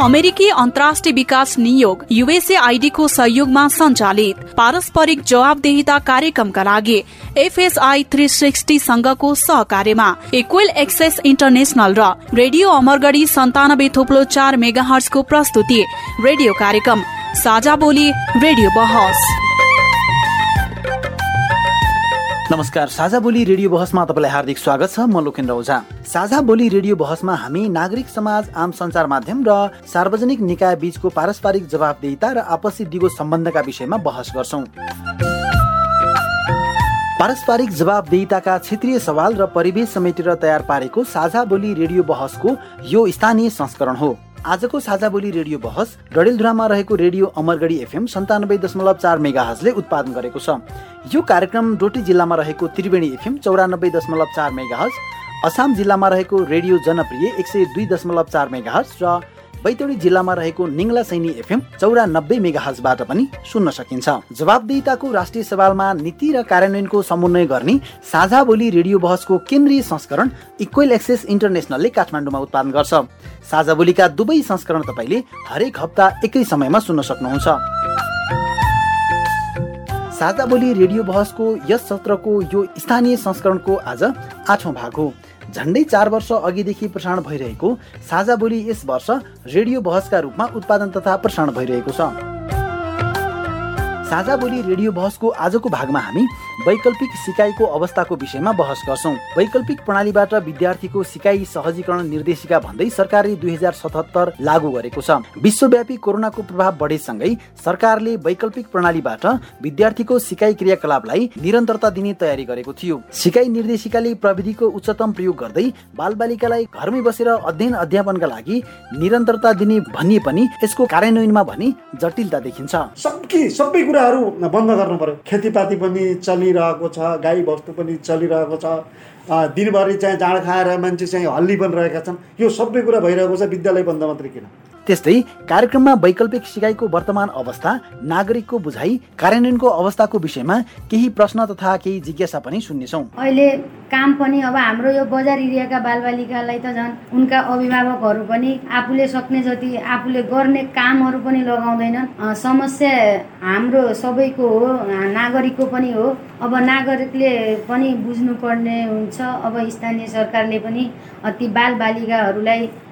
अमेरिकी अन्तर्राष्ट्रिय विकास नियोग युएसए आइडीको सहयोगमा सञ्चालित पारस्परिक जवाबदेहिता कार्यक्रमका लागि एफएसआई थ्री सिक्सटी संघको सहकार्यमा इक्वेल एक्सेस इन्टरनेशनल र रेडियो अमरगढी सन्तानब्बे थोप्लो चार मेगा हर्सको प्रस्तुति रेडियो कार्यक्रम साझा बोली रेडियो बहस। नमस्कार साझा बोली रेडियो बहसमा तपाईँलाई हार्दिक स्वागत छ। म लोकेन्द्र ओझा साझा बोली रेडियो बहसमा हामी नागरिक समाज आम सञ्चार माध्यम र सार्वजनिक निकाय बीचको पारस्परिक जवाबदेहिता र आपसी दिगो सम्बन्धका विषयमा बहस गर्छौँ। पारस्परिक जवाबदेहिताका क्षेत्रीय सवाल र परिवेश समेटेर तयार पारेको साझा बोली रेडियो बहसको यो स्थानीय संस्करण हो। आजको साझा बोली रेडियो बहस डडेलधुरामा रहेको रेडियो अमरगढी एफएम सन्तानब्बे दशमलव चार मेगा हजले उत्पादन गरेको छ। यो कार्यक्रम डोटी जिल्लामा रहेको त्रिवेणी एफएम चौरानब्बे दशमलव चार मेगा हज असाम जिल्लामा रहेको रेडियो जनप्रिय एक सय दुई दशमलव चार मेगा हज र बैतडी जिल्लामा रहेको निङ्ला सैनी एफएम चौरानब्बे मेगाहजबाट पनि सुन्न सकिन्छ। जवाबदेहिताको राष्ट्रिय सवालमा नीति र कार्यान्वयनको समन्वय गर्ने साझा बोली रेडियो बहसको केन्द्रीय संस्करण इक्वेल एक्सेस इन्टरनेसनलले काठमाडौँमा उत्पादन गर्छ। साझा बोलीका दुवै संस्करण तपाईँले हरेक हप्ता एकै समयमा सुन्न सक्नुहुन्छ। साझा बोली रेडियो बहसको यस सत्रको यो स्थानीय संस्करणको आज आठौँ भाग हो। झन्डै चार वर्ष अघिदेखि प्रसारण भइरहेको साझा बोली यस वर्ष रेडियो बहसका रूपमा उत्पादन तथा प्रसारण भइरहेको छ। साझा बोली रेडियो बहसको आजको भागमा हामी वैकल्पिक सिकाइको अवस्थाको विषयमा बहस गर्छौँ। वैकल्पिक प्रणालीबाट विद्यार्थीको सिकाइ सहजीकरण निर्देशिका भन्दै सरकारले दुई हजार सतहत्तर लागू गरेको छ। विश्वव्यापी कोरोनाको प्रभाव बढेसँगै सरकारले वैकल्पिक प्रणालीबाट विद्यार्थीको सिकाइ क्रियाकलापलाई निरन्तरता दिने तयारी गरेको थियो। सिकाइ निर्देशिकाले प्रविधिको उच्चतम प्रयोग गर्दै बालबालिकालाई घरमै बसेर अध्ययन अध्यापनका लागि निरन्तरता दिने भनिए पनि यसको कार्यान्वयनमा भने जटिलता देखिन्छ। सबै कुराहरू बन्द गर्नु पर्यो। खेतीपाती पनि चलिरहेको छ गाई बस्तु पनि चलिरहेको छ। दिनभरि चाहिँ जाँड खाएर मान्छे चाहिँ हल्ली पनि रहेका छन्। यो सबै कुरा भइरहेको छ विद्यालय बन्द मात्रै किन? त्यस्तै कार्यक्रममा वैकल्पिक सिकाइको वर्तमान अवस्था नागरिकको बुझाइ कार्यान्वयनको अवस्थाको विषयमा केही प्रश्न तथा केही जिज्ञासा पनि सुन्नेछौँ। अहिले काम पनि अब हाम्रो यो बजार एरियाका बालबालिकालाई त झन् उनका अभिभावकहरू पनि आफूले सक्ने जति आफूले गर्ने कामहरू पनि लगाउँदैनन्। समस्या हाम्रो सबैको हो नागरिकको पनि हो। अब नागरिकले पनि बुझ्नुपर्ने हुन्छ। अब स्थानीय सरकारले पनि ती बालबालिकाहरूलाई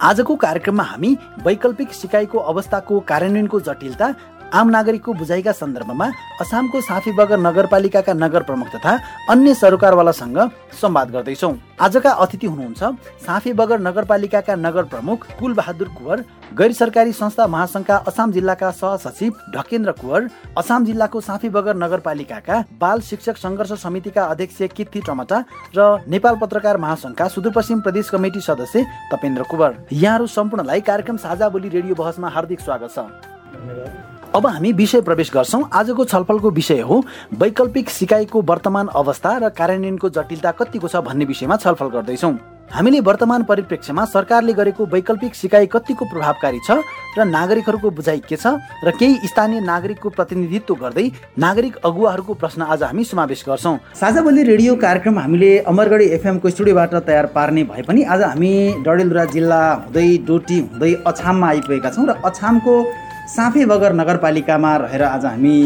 आजको कार्यक्रममा हामी वैकल्पिक सिकाइको अवस्थाको कार्यान्वयनको जटिलता आम नागरिकको बुझाइका सन्दर्भमा असामको साफीबगर नगरपालिकाका नगर प्रमुख तथा अन्य सरोकारवालासँग संवाद गर्दैछौ। आजका अतिथि हुनुहुन्छ साफीबगर नगरपालिकाका नगर प्रमुख कुल बहादुर कुवर गैर सरकारी संस्था महासंघका असाम जिल्लाका सहसचिव ढकेन्द्र कुवर असाम जिल्लाको साफीबगर नगरपालिकाका बाल शिक्षक सङ्घर्ष समितिका अध्यक्ष कित्ती टमटा र नेपाल पत्रकार महासंघका सुदूरपश्चिम प्रदेश कमिटी सदस्य तपेन्द्र कुवर। यहाँहरू सम्पूर्णलाई कार्यक्रम साझा बोली रेडियो बहसमा हार्दिक स्वागत छ। अब हामी विषय प्रवेश गर्छौँ। आजको छलफलको विषय हो वैकल्पिक सिकाइको वर्तमान अवस्था र कार्यान्वयनको जटिलता कतिको छ भन्ने विषयमा छलफल गर्दैछौँ। हामीले वर्तमान परिप्रेक्ष्यमा सरकारले गरेको वैकल्पिक सिकाइ कतिको प्रभावकारी छ र नागरिकहरूको बुझाइ के छ र केही स्थानीय नागरिकको प्रतिनिधित्व गर्दै नागरिक अगुवाहरूको प्रश्न आज हामी समावेश गर्छौँ। साझा बोली रेडियो कार्यक्रम हामीले अमरगढी एफएमको स्टुडियोबाट तयार पार्ने भए पनि आज हामी डडेलधुरा जिल्ला हुँदै डोटी हुँदै अछाममा आइपुगेका छौँ र अछामको साफे बगर नगरपालिकामा रहेर आज हामी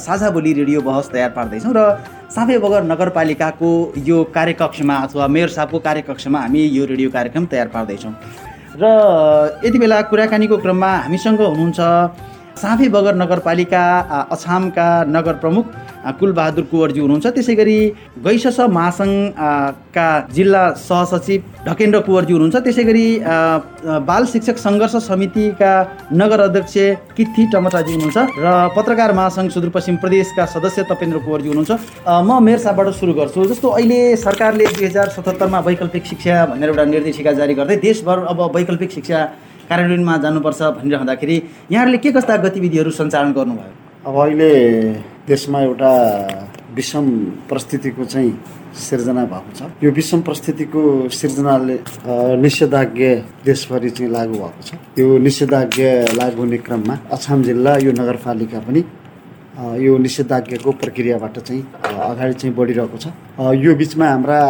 साझा बोली रेडियो बहस तयार पार्दैछौँ र साफे बगर नगरपालिकाको यो कार्यकक्षमा अथवा मेयर साहबको कार्यकक्षमा हामी यो रेडियो कार्यक्रम तयार पार्दैछौँ। र यति बेला कुराकानीको क्रममा हामीसँग हुनुहुन्छ साफे बगर नगरपालिका अछामका नगर प्रमुख कुलबहादुर कुवरजी हुनुहुन्छ। त्यसै गरी गैसस महासङ्घका जिल्ला सहसचिव ढकेन्द्र कुवरजी हुनुहुन्छ। त्यसै गरी बाल शिक्षक सङ्घर्ष समितिका नगर अध्यक्ष किथी टमटाजी हुनुहुन्छ र पत्रकार महासङ्घ सुदूरपश्चिम प्रदेशका सदस्य तपेन्द्र कुवरजी हुनुहुन्छ। म मेयर साहबबाट सुरु गर्छु। जस्तो अहिले सरकारले दुई हजार सतहत्तरमा वैकल्पिक शिक्षा भनेर एउटा निर्देशिका जारी गर्दै देशभर अब वैकल्पिक शिक्षा कार्यान्वयनमा जानुपर्छ भनिरहँदाखेरि यहाँहरूले के कस्ता गतिविधिहरू सञ्चालन गर्नुभयो? अब अहिले देशमा एउटा विषम परिस्थितिको चाहिँ सिर्जना भएको छ। यो विषम परिस्थितिको सिर्जनाले निषेधाज्ञा देशभरि चाहिँ लागू भएको छ। यो निषेधाज्ञा लागू हुने क्रममा अछाम जिल्ला यो नगरपालिका पनि यो निषेधाज्ञाको प्रक्रियाबाट चाहिँ अगाडि चाहिँ बढिरहेको छ। यो बिचमा हाम्रा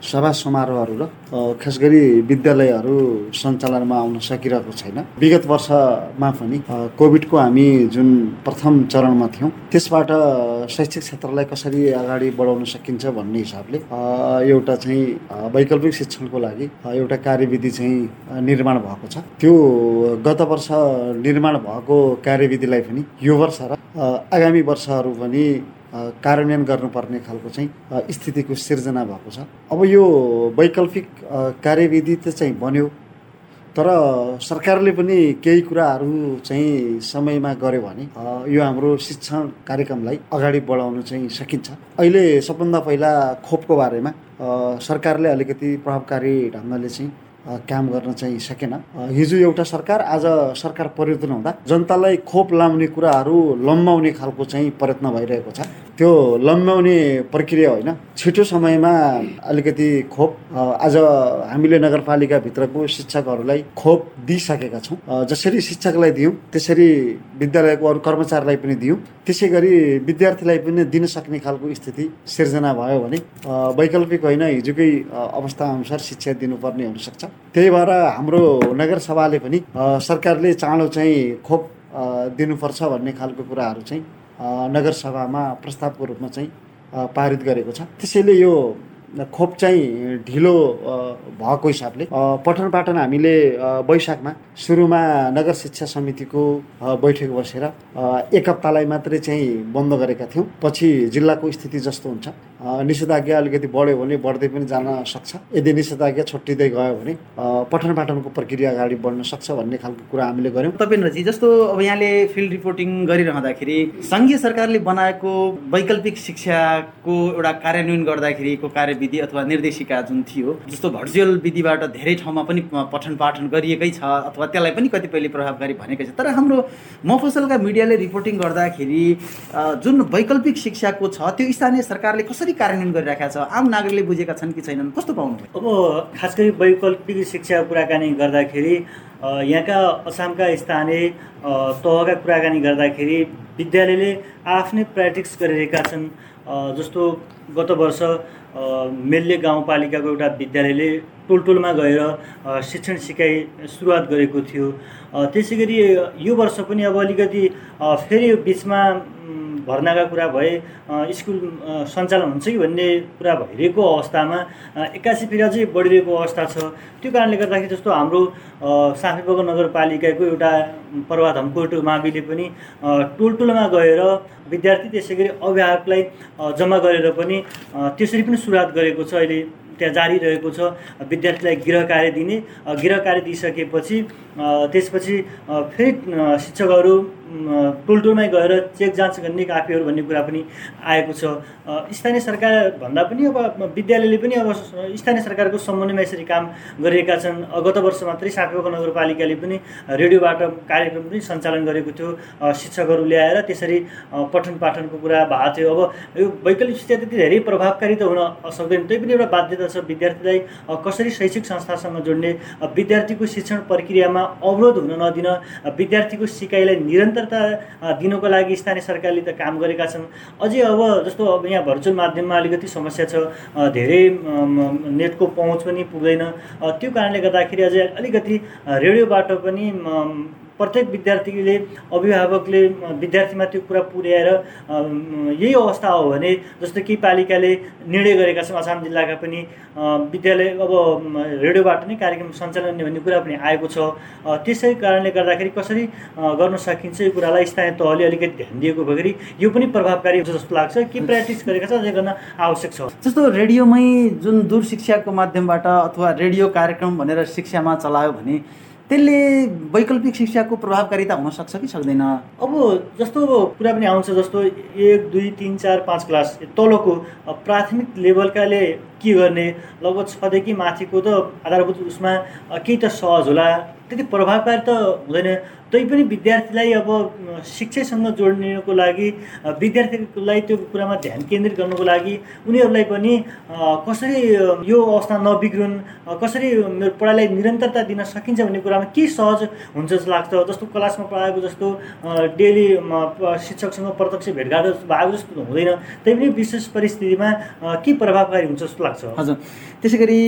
सभा समारोहहरू र खास गरी विद्यालयहरू सञ्चालनमा आउन सकिरहेको छैन। विगत वर्षमा पनि कोभिडको हामी जुन प्रथम चरणमा थियौँ त्यसबाट शैक्षिक क्षेत्रलाई कसरी अगाडि बढाउन सकिन्छ भन्ने हिसाबले एउटा चाहिँ वैकल्पिक शिक्षणको लागि एउटा कार्यविधि चाहिँ निर्माण भएको छ। त्यो गत वर्ष निर्माण भएको कार्यविधिलाई पनि यो वर्ष र आगामी वर्षहरू पनि कार्यान्वयन गर्नुपर्ने खालको चाहिँ स्थितिको सिर्जना भएको छ। अब यो वैकल्पिक कार्यविधि त चाहिँ बन्यो तर सरकारले पनि केही कुराहरू चाहिँ समयमा गर्यो भने यो हाम्रो शिक्षण कार्यक्रमलाई अगाडि बढाउन चाहिँ सकिन्छ। अहिले सबभन्दा पहिला खोपको बारेमा सरकारले अलिकति प्रभावकारी ढङ्गले चाहिँ काम गर्न चाहिँ सकेन। हिजो एउटा सरकार आज सरकार परिवर्तन हुँदा जनतालाई खोप लाउने कुराहरू लम्बाउने खालको चाहिँ प्रयत्न भइरहेको छ। त्यो लम्ब्याउने प्रक्रिया होइन छिटो समयमा अलिकति खोप आज हामीले नगरपालिकाभित्रको शिक्षकहरूलाई खोप दिइसकेका छौँ। जसरी शिक्षकलाई दियौँ त्यसरी विद्यालयको अरू कर्मचारीलाई पनि दियौँ। त्यसै गरी विद्यार्थीलाई पनि दिन सक्ने खालको स्थिति सिर्जना भयो भने वैकल्पिक होइन हिजोकै अवस्था अनुसार शिक्षा दिनुपर्ने हुनसक्छ। त्यही भएर हाम्रो नगरसभाले पनि सरकारले चाँडो चाहिँ खोप दिनुपर्छ भन्ने खालको कुराहरू चाहिँ नगरसभामा प्रस्तावको रूपमा चाहिँ पारित गरेको छ। त्यसैले यो खोप चाहिँ ढिलो भएको हिसाबले पठन पाठन हामीले वैशाखमा सुरुमा नगर शिक्षा समितिको बैठक बसेर एक हप्तालाई मात्रै चाहिँ बन्द गरेका थियौँ। पछि जिल्लाको स्थिति जस्तो हुन्छ। निषेधाज्ञा अलिकति बढ्यो भने बढ्दै पनि जान सक्छ। यदि निषेधाज्ञा छुट्टिँदै गयो भने पठन पाठनको प्रक्रिया अगाडि बढ्न सक्छ भन्ने खालको कुरा हामीले गऱ्यौँ। तपेन्द्रजी जस्तो अब यहाँले फिल्ड रिपोर्टिङ गरिरहँदाखेरि सङ्घीय सरकारले बनाएको वैकल्पिक शिक्षाको एउटा कार्यान्वयन गर्दाखेरिको कार्य विधि अथवा निर्देशिका जुन थियो जस्तो भर्चुअल विधिबाट धेरै ठाउँमा पनि पठन पाठन गरिएकै छ अथवा त्यसलाई पनि कतिपयले प्रभावकारी भनेकै छ। तर हाम्रो मफसलका मिडियाले रिपोर्टिङ गर्दाखेरि जुन वैकल्पिक शिक्षाको छ त्यो स्थानीय सरकारले कसरी कार्यान्वयन गरिरहेका छ? आम नागरिकले बुझेका छन् कि छैनन्? कस्तो पाउनु अब खास गरी वैकल्पिक शिक्षा कुराकानी गर्दाखेरि यहाँका असमका स्थानीय तहका कुराकानी गर्दाखेरि विद्यालयले आफ्नै प्र्याक्टिस गरिरहेका छन्। जस्तो गत वर्ष मेल्ले गाउँपालिकाको एउटा विद्यालयले टोलटोलमा गएर शिक्षण सिकाइ सुरुवात गरेको थियो। त्यसै गरी यो वर्ष पनि अब अलिकति फेरि बिचमा भर्नाका कुरा भए स्कुल सञ्चालन हुन्छ कि भन्ने कुरा भइरहेको अवस्थामा एक्कासी फेरि अझै बढिरहेको अवस्था छ। त्यो कारणले गर्दाखेरि जस्तो हाम्रो साफेबग नगरपालिकाको एउटा प्रभात धमकोट माविले पनि टोल टोलमा गएर विद्यार्थी त्यसै गरी अभिभावकलाई जम्मा गरेर पनि त्यसरी पनि सुरुवात गरेको छ अहिले। त्यहाँ जारी रहेको छ। विद्यार्थीलाई गृह कार्य दिने। गृह कार्य दिइसकेपछि त्यसपछि फेरि शिक्षकहरू टोलटोलमै गएर चेक जाँच गर्ने काफीहरू भन्ने कुरा पनि आएको छ। स्थानीय सरकार भन्दा पनि अब विद्यालयले पनि अब स्थानीय सरकारको समन्वयमा यसरी काम गरिरहेका छन्। गत वर्ष मात्रै सापेको नगरपालिकाले पनि रेडियोबाट कार्यक्रम पनि सञ्चालन गरेको थियो। शिक्षकहरू ल्याएर त्यसरी पठन पाठनको कुरा भएको थियो। अब यो वैकल्पिक शिक्षा त्यति धेरै प्रभावकारी त हुन सक्दैन। तै पनि एउटा बाध्यता छ विद्यार्थीलाई कसरी शैक्षिक संस्थासँग जोड्ने? विद्यार्थीको शिक्षण प्रक्रियामा अवरोध हुन नदिन विद्यार्थीको सिकाइलाई निरन्तरता दिनको लागि स्थानीय सरकारले त काम गरेका छन्। अझै अब जस्तो अब यहाँ भर्चुअल माध्यममा अलिकति समस्या छ धेरै नेटको पहुँच पनि पुग्दैन। त्यो कारणले गर्दाखेरि अझै अलिकति रेडियोबाट पनि प्रत्येक विद्यार्थीले अभिभावकले विद्यार्थीमा त्यो कुरा पुर्याएर यही अवस्था हो भने जस्तो कि पालिकाले निर्णय गरेका छन् अछाम जिल्लाका पनि विद्यालय अब रेडियोबाट नै कार्यक्रम सञ्चालन भन्ने कुरा पनि आएको छ। त्यसै कारणले गर्दाखेरि कसरी गर्न सकिन्छ यो कुरालाई स्थानीय तहले अलिकति ध्यान दिएको भएखेरि यो पनि प्रभावकारी हुन्छ जस्तो लाग्छ। के प्र्याक्टिस गरेका छ अझै गर्न आवश्यक छ? जस्तो रेडियोमै जुन दूर शिक्षाको माध्यमबाट अथवा रेडियो कार्यक्रम भनेर शिक्षामा चलायो भने त्यसले वैकल्पिक शिक्षाको प्रभावकारिता हुनसक्छ कि सक्दैन? अब जस्तो कुरा पनि आउँछ जस्तो एक दुई तिन चार पाँच क्लास तलको प्राथमिक लेभलकाले के गर्ने? लगभग छदेखि माथिको त आधारभूत उसमा केही त सहज होला। त्यति प्रभावकारी त हुँदैन। तैपनि विद्यार्थीलाई अब शिक्षासँग जोड्नको लागि विद्यार्थीलाई त्यो कुरामा ध्यान केन्द्रित गर्नुको लागि उनीहरूलाई पनि कसरी यो अवस्था नबिग्रुन् कसरी पढाइलाई निरन्तरता दिन सकिन्छ भन्ने कुरामा के सहज हुन्छ जस्तो लाग्छ? जस्तो क्लासमा पढाएको जस्तो डेली शिक्षकसँग प्रत्यक्ष भेटघाट भएको जस्तो हुँदैन। तैपनि विशेष परिस्थितिमा के प्रभावकारी हुन्छ जस्तो लाग्छ? हजुर। त्यसै गरी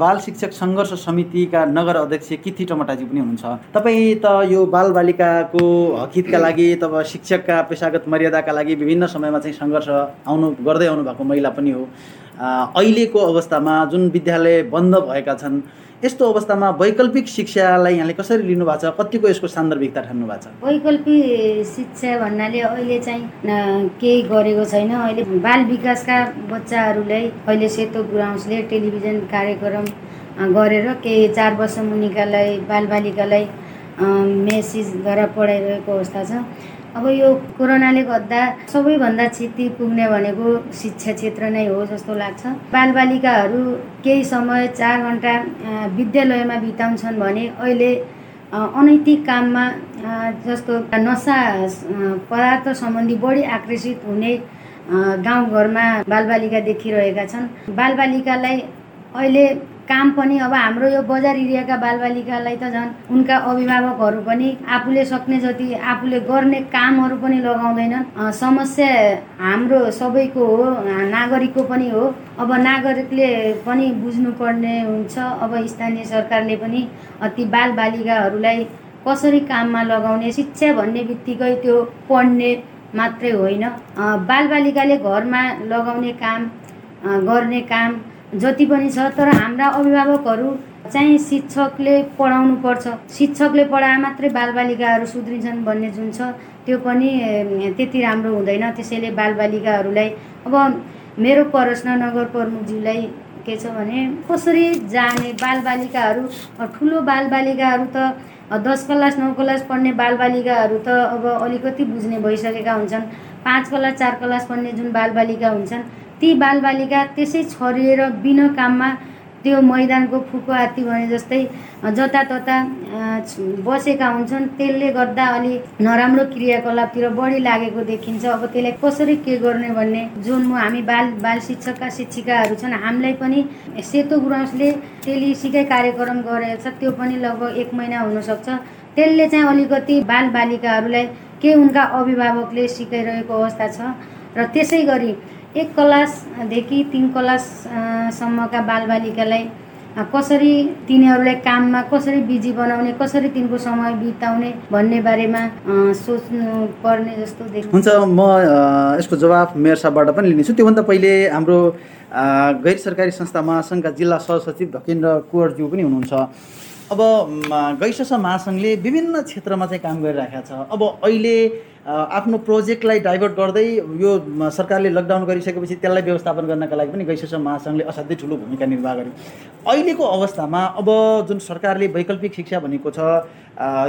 बाल शिक्षक सङ्घर्ष समितिका नगर अध्यक्ष किथी टमटाजी पनि हुनुहुन्छ। तपाईँ त यो बाल बालिकाको हकितका लागि तब शिक्षकका पेसागत मर्यादाका लागि विभिन्न समयमा चाहिँ सङ्घर्ष आउनु गर्दै आउनु भएको महिला पनि हो। अहिलेको अवस्थामा जुन विद्यालय बन्द भएका छन् यस्तो अवस्थामा वैकल्पिक शिक्षालाई यहाँले कसरी लिनु भएको छ? कतिको यसको सान्दर्भिकता ठान्नु भएको छ? वैकल्पिक शिक्षा भन्नाले अहिले चाहिँ केही गरेको छैन। अहिले बाल विकासका बच्चाहरूलाई अहिले सेतो गुराउँसले टेलिभिजन कार्यक्रम गरेर केही चार वर्ष मुनिकालाई बालबालिकालाई मेसेजद्वारा पढाइरहेको अवस्था छ। अब यो कोरोनाले गर्दा सबैभन्दा क्षति पुग्ने भनेको शिक्षा क्षेत्र नै हो जस्तो लाग्छ। बालबालिकाहरू केही समय चार घन्टा विद्यालयमा बिताउँछन् भने अहिले अनैतिक काममा जस्तो नसा पदार्थ सम्बन्धी बढी आकर्षित हुने गाउँघरमा बालबालिका देखिरहेका छन्। बालबालिकालाई अहिले काम पनि अब हाम्रो यो बजार एरियाका बालबालिकालाई त झन् उनका अभिभावकहरू पनि आफूले सक्ने जति आफूले गर्ने कामहरू पनि लगाउँदैनन्। समस्या हाम्रो सबैको हो नागरिकको पनि हो। अब नागरिकले पनि बुझ्नुपर्ने हुन्छ। अब स्थानीय सरकारले पनि ती बालबालिकाहरूलाई कसरी काममा लगाउने शिक्षा भन्ने बित्तिकै त्यो पढ्ने मात्रै होइन। बालबालिकाले घरमा लगाउने काम गर्ने काम जति पनि छ तर हाम्रा अभिभावकहरू चाहिँ शिक्षकले पढाउनु पर्छ शिक्षकले पढाए मात्रै बालबालिकाहरू सुध्रिन्छन् भन्ने जुन छ त्यो पनि त्यति राम्रो हुँदैन। त्यसैले बालबालिकाहरूलाई अब मेरो प्रश्न नगर प्रमुखज्यूलाई के छ भने कसरी जाने बालबालिकाहरू ठुलो बालबालिकाहरू त दस क्लास नौ क्लास पढ्ने बालबालिकाहरू त अब अलिकति बुझ्ने भइसकेका हुन्छन्। पाँच क्लास चार क्लास पढ्ने जुन बालबालिका हुन्छन् ती बालबालिका त्यसै छरिएर बिना काममा त्यो मैदानको फुको भने जस्तै जतातता बसेका हुन्छन्। त्यसले गर्दा अलि नराम्रो क्रियाकलापतिर बढी लागेको देखिन्छ। अब त्यसलाई कसरी के गर्ने भन्ने जुन म हामी बाल बाल शिक्षकका शिक्षिकाहरू छन् हामीलाई पनि सेतो गुराँसले टेली सिकाइ कार्यक्रम गरेको छ त्यो पनि लगभग एक महिना हुनसक्छ। त्यसले चाहिँ अलिकति बालबालिकाहरूलाई के उनका अभिभावकले सिकाइरहेको अवस्था छ। र त्यसै गरी एक क्लासदेखि तिन क्लाससम्मका बालबालिकालाई कसरी तिनीहरूलाई काममा कसरी बिजी बनाउने कसरी तिनको समय बिताउने भन्ने बारेमा सोच्नु पर्ने जस्तो देख्छ हुन्छ म यसको जवाफ मेयर साहबबाट पनि लिनेछु। त्योभन्दा पहिले हाम्रो गैर सरकारी संस्था महासङ्घका जिल्ला सहसचिव ढकेन्द्र कुवरज्यू पनि हुनुहुन्छ। अब गैर महासङ्घले विभिन्न क्षेत्रमा चाहिँ काम गरिरहेको छ। अब अहिले आफ्नो प्रोजेक्टलाई डाइभर्ट गर्दै यो सरकारले लकडाउन गरिसकेपछि त्यसलाई व्यवस्थापन गर्नका लागि पनि गैसेस महासङ्घले असाध्यै ठुलो भूमिका निर्वाह गर्यो। अहिलेको अवस्थामा अब जुन सरकारले वैकल्पिक शिक्षा भनेको छ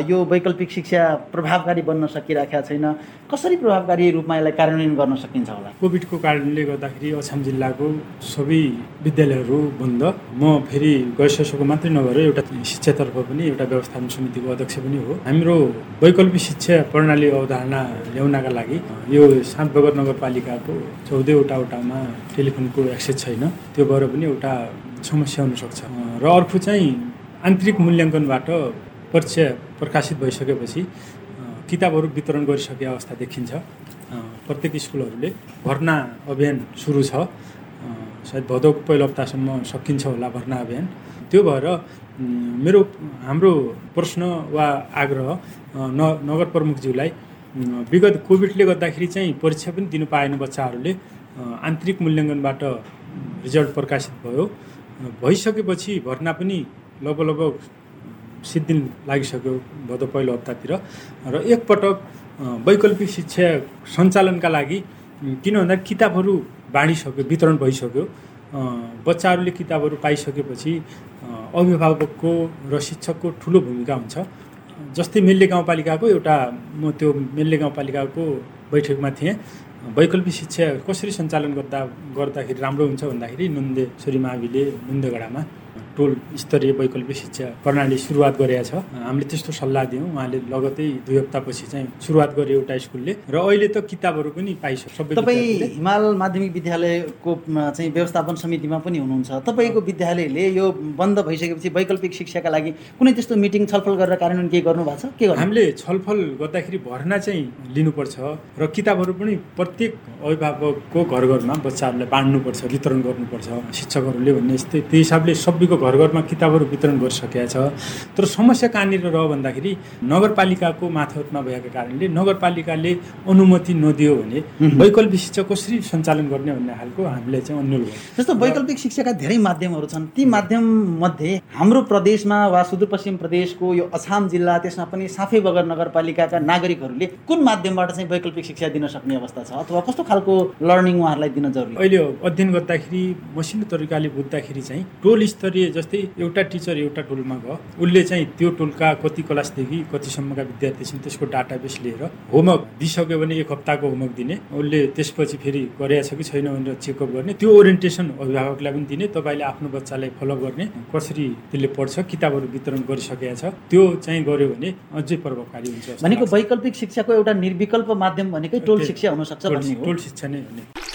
यो वैकल्पिक शिक्षा प्रभावकारी बन्न सकिरहेका छैन कसरी प्रभावकारी रूपमा यसलाई कार्यान्वयन गर्न सकिन्छ होला? कोभिडको कारणले गर्दाखेरि अछाम जिल्लाको सबै विद्यालयहरू बन्द। म फेरि गैर मात्रै नभएर एउटा शिक्षातर्फ पनि एउटा व्यवस्थापन समितिको अध्यक्ष पनि हो। हाम्रो वैकल्पिक शिक्षा प्रणाली अवधारणा ल्याउनका लागि। यो सात बगर नगरपालिकाको चौधवटा वटामा टेलिफोनको एक्सेस छैन। त्यो भएर पनि एउटा समस्या हुनसक्छ। र अर्को चाहिँ आन्तरिक मूल्याङ्कनबाट परीक्षा प्रकाशित भइसकेपछि किताबहरू वितरण गरिसके अवस्था देखिन्छ। प्रत्येक स्कुलहरूले भर्ना अभियान सुरु छ। सायद भदौको पहिलो हप्तासम्म सकिन्छ होला भर्ना अभियान। त्यो भएर मेरो हाम्रो प्रश्न वा आग्रह न नगर प्रमुखज्यूलाई विगत कोभिडले गर्दाखेरि चाहिँ परीक्षा पनि दिनु पाएन बच्चाहरूले। आन्तरिक मूल्याङ्कनबाट रिजल्ट प्रकाशित भयो। भइसकेपछि भर्ना पनि लगभग लगभग सिद्धिन लागिसक्यो भदौ पहिलो हप्तातिर। र एकपटक वैकल्पिक शिक्षा सञ्चालनका लागि किन भन्दा किताबहरू बाँडिसक्यो वितरण भइसक्यो। बच्चाहरूले किताबहरू पाइसकेपछि अभिभावकको र शिक्षकको ठुलो भूमिका हुन्छ। जस्तै मेल्ले गाउँपालिकाको एउटा म त्यो मेल्ले गाउँपालिकाको बैठकमा थिएँ। वैकल्पिक शिक्षा कसरी सञ्चालन गर्दा गर्दाखेरि राम्रो हुन्छ भन्दाखेरि नुन्दे छोरी माविले नुन्देगडामा टोल स्तरीय वैकल्पिक शिक्षा प्रणाली सुरुवात गरेका छ। हामीले त्यस्तो सल्लाह दियौँ। उहाँले लगतै दुई हप्तापछि चाहिँ सुरुवात गर्यो एउटा स्कुलले। र अहिले त किताबहरू पनि पाइसक्यो। सबै तपाईँ। हिमाल माध्यमिक विद्यालयको चाहिँ व्यवस्थापन समितिमा पनि हुनुहुन्छ। तपाईँको विद्यालयले यो बन्द भइसकेपछि वैकल्पिक शिक्षाका लागि कुनै त्यस्तो मिटिङ छलफल गरेर कार्यान्वयन केही गर्नु भएको छ? के हामीले छलफल गर्दाखेरि भर्ना चाहिँ लिनुपर्छ र किताबहरू पनि प्रत्येक अभिभावकको घर घरमा बच्चाहरूलाई बाँड्नुपर्छ वितरण गर्नुपर्छ शिक्षकहरूले भन्ने यस्तै त्यो हिसाबले सबैको घर घरमा किताबहरू वितरण गरिसकेका छ। तर समस्या कहाँनिर रह्यो भन्दाखेरि नगरपालिकाको माथावतमा भएको कारणले नगरपालिकाले अनुमति नदियो भने वैकल्पिक शिक्षा कसरी सञ्चालन गर्ने भन्ने खालको हामीले चाहिँ अन्यल गर्छौँ। जस्तो वैकल्पिक शिक्षाका धेरै माध्यमहरू छन् ती माध्यम मध्ये हाम्रो प्रदेशमा वा सुदूरपश्चिम प्रदेशको यो अछाम जिल्ला त्यसमा पनि साफे बगर नगरपालिकाका नागरिकहरूले कुन माध्यमबाट चाहिँ वैकल्पिक शिक्षा दिन सक्ने अवस्था छ अथवा कस्तो खालको लर्निङ उहाँहरूलाई दिन जरुरी हो? अहिले अध्ययन गर्दाखेरि मसिनो तरिकाले बुझ्दाखेरि चाहिँ टोल स्तरीय जस्तै एउटा टिचर एउटा टोलमा गयो। उसले चाहिँ त्यो टोलका कति क्लासदेखि कतिसम्मका विद्यार्थी छन् त्यसको डाटाबेस लिएर होमवर्क दिइसक्यो भने एक हप्ताको होमवर्क दिने। उसले त्यसपछि फेरि गरेको छ कि छैन भनेर चेकअप गर्ने। त्यो ओरिएन्टेसन अभिभावकलाई पनि दिने तपाईँले आफ्नो बच्चालाई फलो गर्ने। कसरी त्यसले पढ्छ किताबहरू वितरण गरिसकेका छ त्यो चाहिँ गर्यो भने अझै प्रभावकारी हुन्छ भनेको। वैकल्पिक शिक्षाको एउटा निर्विकल्प माध्यम भनेकै टोल शिक्षा हुनसक्छ टोल- शिक्षा नै हो।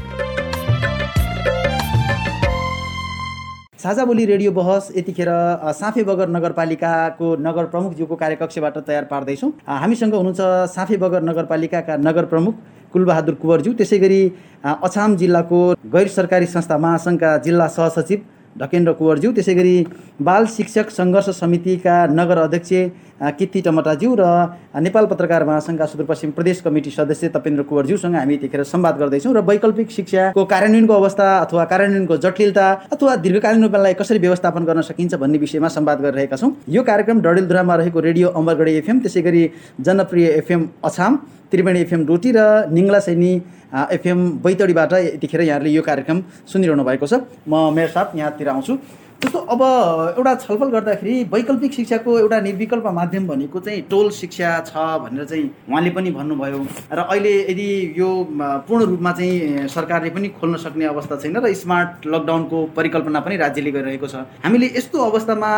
साझा बोली रेडियो बहस यतिखेर साफे बगर नगरपालिकाको नगर प्रमुखज्यूको कार्यकक्षबाट तयार पार्दैछौँ। हामीसँग हुनुहुन्छ साफे बगर नगरपालिकाका नगर प्रमुख कुलबहादुर कुँवरज्यू। त्यसै गरी अछाम जिल्लाको गैर सरकारी संस्था महासङ्घका जिल्ला सहसचिव ढकेन्द्र कुँवरज्यू। त्यसै गरी बाल शिक्षक सङ्घर्ष समितिका नगर अध्यक्ष कित्ती टमटाज्यू र नेपाल पत्रकार महासङ्घका सुदूरपश्चिम प्रदेश कमिटी सदस्य तपेन्द्र कुँवरज्यूसँग हामी यतिखेर संवाद गर्दैछौँ र वैकल्पिक शिक्षाको कार्यान्वयनको अवस्था अथवा कार्यान्वयनको जटिलता अथवा दीर्घकालीन रूपलाई कसरी व्यवस्थापन गर्न सकिन्छ भन्ने विषयमा संवाद गरिरहेका छौँ। यो कार्यक्रम डडेलधुरामा रहेको रेडियो अमरगढी एफएम त्यसै गरी जनप्रिय एफएम अछाम त्रिवेणी एफएम डोटी र निङ्ला सैनी एफएम बैतडीबाट यतिखेर यहाँहरूले यो कार्यक्रम सुनिरहनु भएको छ। म मेरो साथ यहाँतिर आउँछु। जस्तो अब एउटा छलफल गर्दाखेरि वैकल्पिक शिक्षाको एउटा निर्विकल्प माध्यम भनेको चाहिँ टोल शिक्षा छ भनेर चाहिँ उहाँले पनि भन्नुभयो। र अहिले यदि यो पूर्ण रूपमा चाहिँ सरकारले पनि खोल्न सक्ने अवस्था छैन र स्मार्ट लकडाउनको परिकल्पना पनि राज्यले गरिरहेको छ। हामीले यस्तो अवस्थामा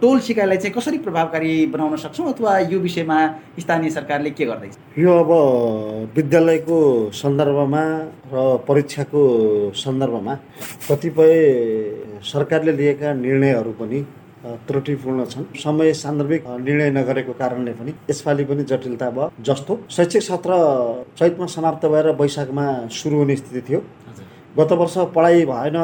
टोल सिकाइलाई चाहिँ कसरी प्रभावकारी बनाउन सक्छौँ अथवा यो विषयमा स्थानीय सरकारले के गर्दैछ? यो अब विद्यालयको सन्दर्भमा र परीक्षाको सन्दर्भमा कतिपय सरकारले लिएका निर्णयहरू पनि त्रुटिपूर्ण छन्। समय सान्दर्भिक निर्णय नगरेको कारणले पनि यसपालि पनि जटिलता भयो। जस्तो शैक्षिक सत्र चैतमा समाप्त भएर वैशाखमा सुरु हुने स्थिति थियो। गत वर्ष पढाइ भएन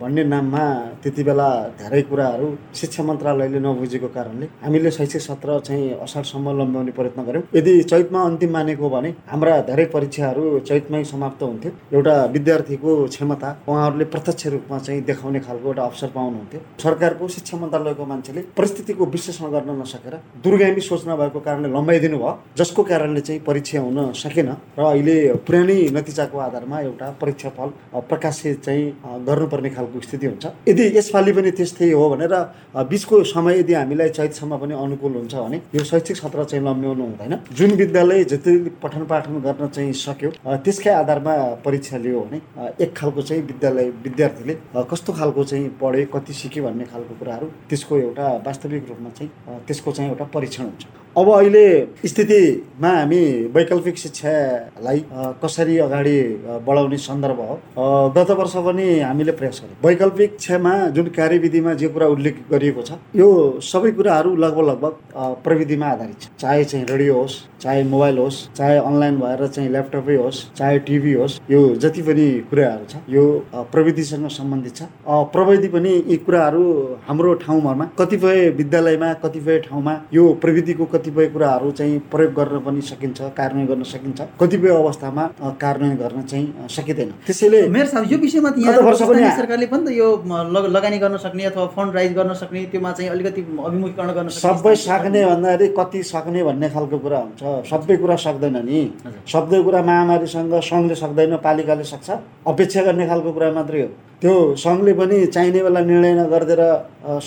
भन्ने नाममा त्यति बेला धेरै कुराहरू शिक्षा मन्त्रालयले नबुझेको कारणले हामीले शैक्षिक सत्र चाहिँ असारसम्म लम्ब्याउने प्रयत्न गऱ्यौँ। यदि चैतमा अन्तिम मानेको भने हाम्रा धेरै परीक्षाहरू चैतमै समाप्त हुन्थ्यो। एउटा विद्यार्थीको क्षमता उहाँहरूले प्रत्यक्ष रूपमा चाहिँ देखाउने खालको एउटा अवसर पाउनुहुन्थ्यो। सरकारको शिक्षा मन्त्रालयको मान्छेले परिस्थितिको विश्लेषण गर्न नसकेर दुर्गामी सोच नभएको कारणले लम्बाइदिनु भयो जसको कारणले चाहिँ परीक्षा हुन सकेन र अहिले पुरानै नतिजाको आधारमा एउटा परीक्षा फल अ, प्रकाशित चाहिँ गर्नुपर्ने खालको स्थिति हुन्छ। यदि यसपालि पनि त्यस्तै हो भनेर बिचको समय यदि हामीलाई चैतसम्म पनि अनुकूल हुन्छ भने यो शैक्षिक सत्र चाहिँ लम्ब्याउनु हुँदैन। जुन विद्यालय जति पठन पाठन गर्न चाहिँ सक्यो त्यसकै आधारमा परीक्षा लियो भने एक खालको चाहिँ विद्यालय विद्यार्थीले कस्तो खालको चाहिँ पढ्यो कति सिक्यो भन्ने खालको कुराहरू त्यसको एउटा वास्तविक रूपमा चाहिँ त्यसको चाहिँ एउटा परीक्षण हुन्छ। अब अहिले स्थितिमा हामी वैकल्पिक शिक्षालाई कसरी अगाडि बढाउने सन्दर्भ हो? गत वर्ष पनि हामीले प्रयास गर्यौँ। वैकल्पिक शिक्षामा जुन कार्यविधिमा जे कुरा उल्लेख गरिएको छ यो सबै कुराहरू लगभग लगभग प्रविधिमा आधारित छ। चाहे चाहिँ रेडियो होस् चाहे मोबाइल होस् चाहे अनलाइन भएर चाहिँ ल्यापटपै होस् चाहे टिभी होस् यो जति पनि कुराहरू छ यो प्रविधिसँग सम्बन्धित छ। प्रविधि पनि यी कुराहरू हाम्रो ठाउँमा कतिपय विद्यालयमा कतिपय ठाउँमा यो प्रविधिको कतिपय कुराहरू चाहिँ प्रयोग गर्न पनि सकिन्छ कार्यान्वयन गर्न सकिन्छ। कतिपय अवस्थामा कार्यान्वयन गर्न चाहिँ सकिँदैन। त्यसैले मेरो साहब यो विषयमा त सरकारले पनि त यो लगानी गर्न सक्ने अथवा फन्ड राइज गर्न सक्ने त्योमा चाहिँ अलिकति अभिमुखीकरण गर्न सबै सक्ने भन्दाखेरि कति सक्ने भन्ने खालको कुरा हुन्छ। सबै कुरा सक्दैन नि। सबै कुरा महामारीसँग सङ्घले सक्दैन पालिकाले सक्छ। अपेक्षा गर्ने खालको कुरा मात्रै हो। त्यो सङ्घले पनि चाहिने बेला निर्णय नगरिदिएर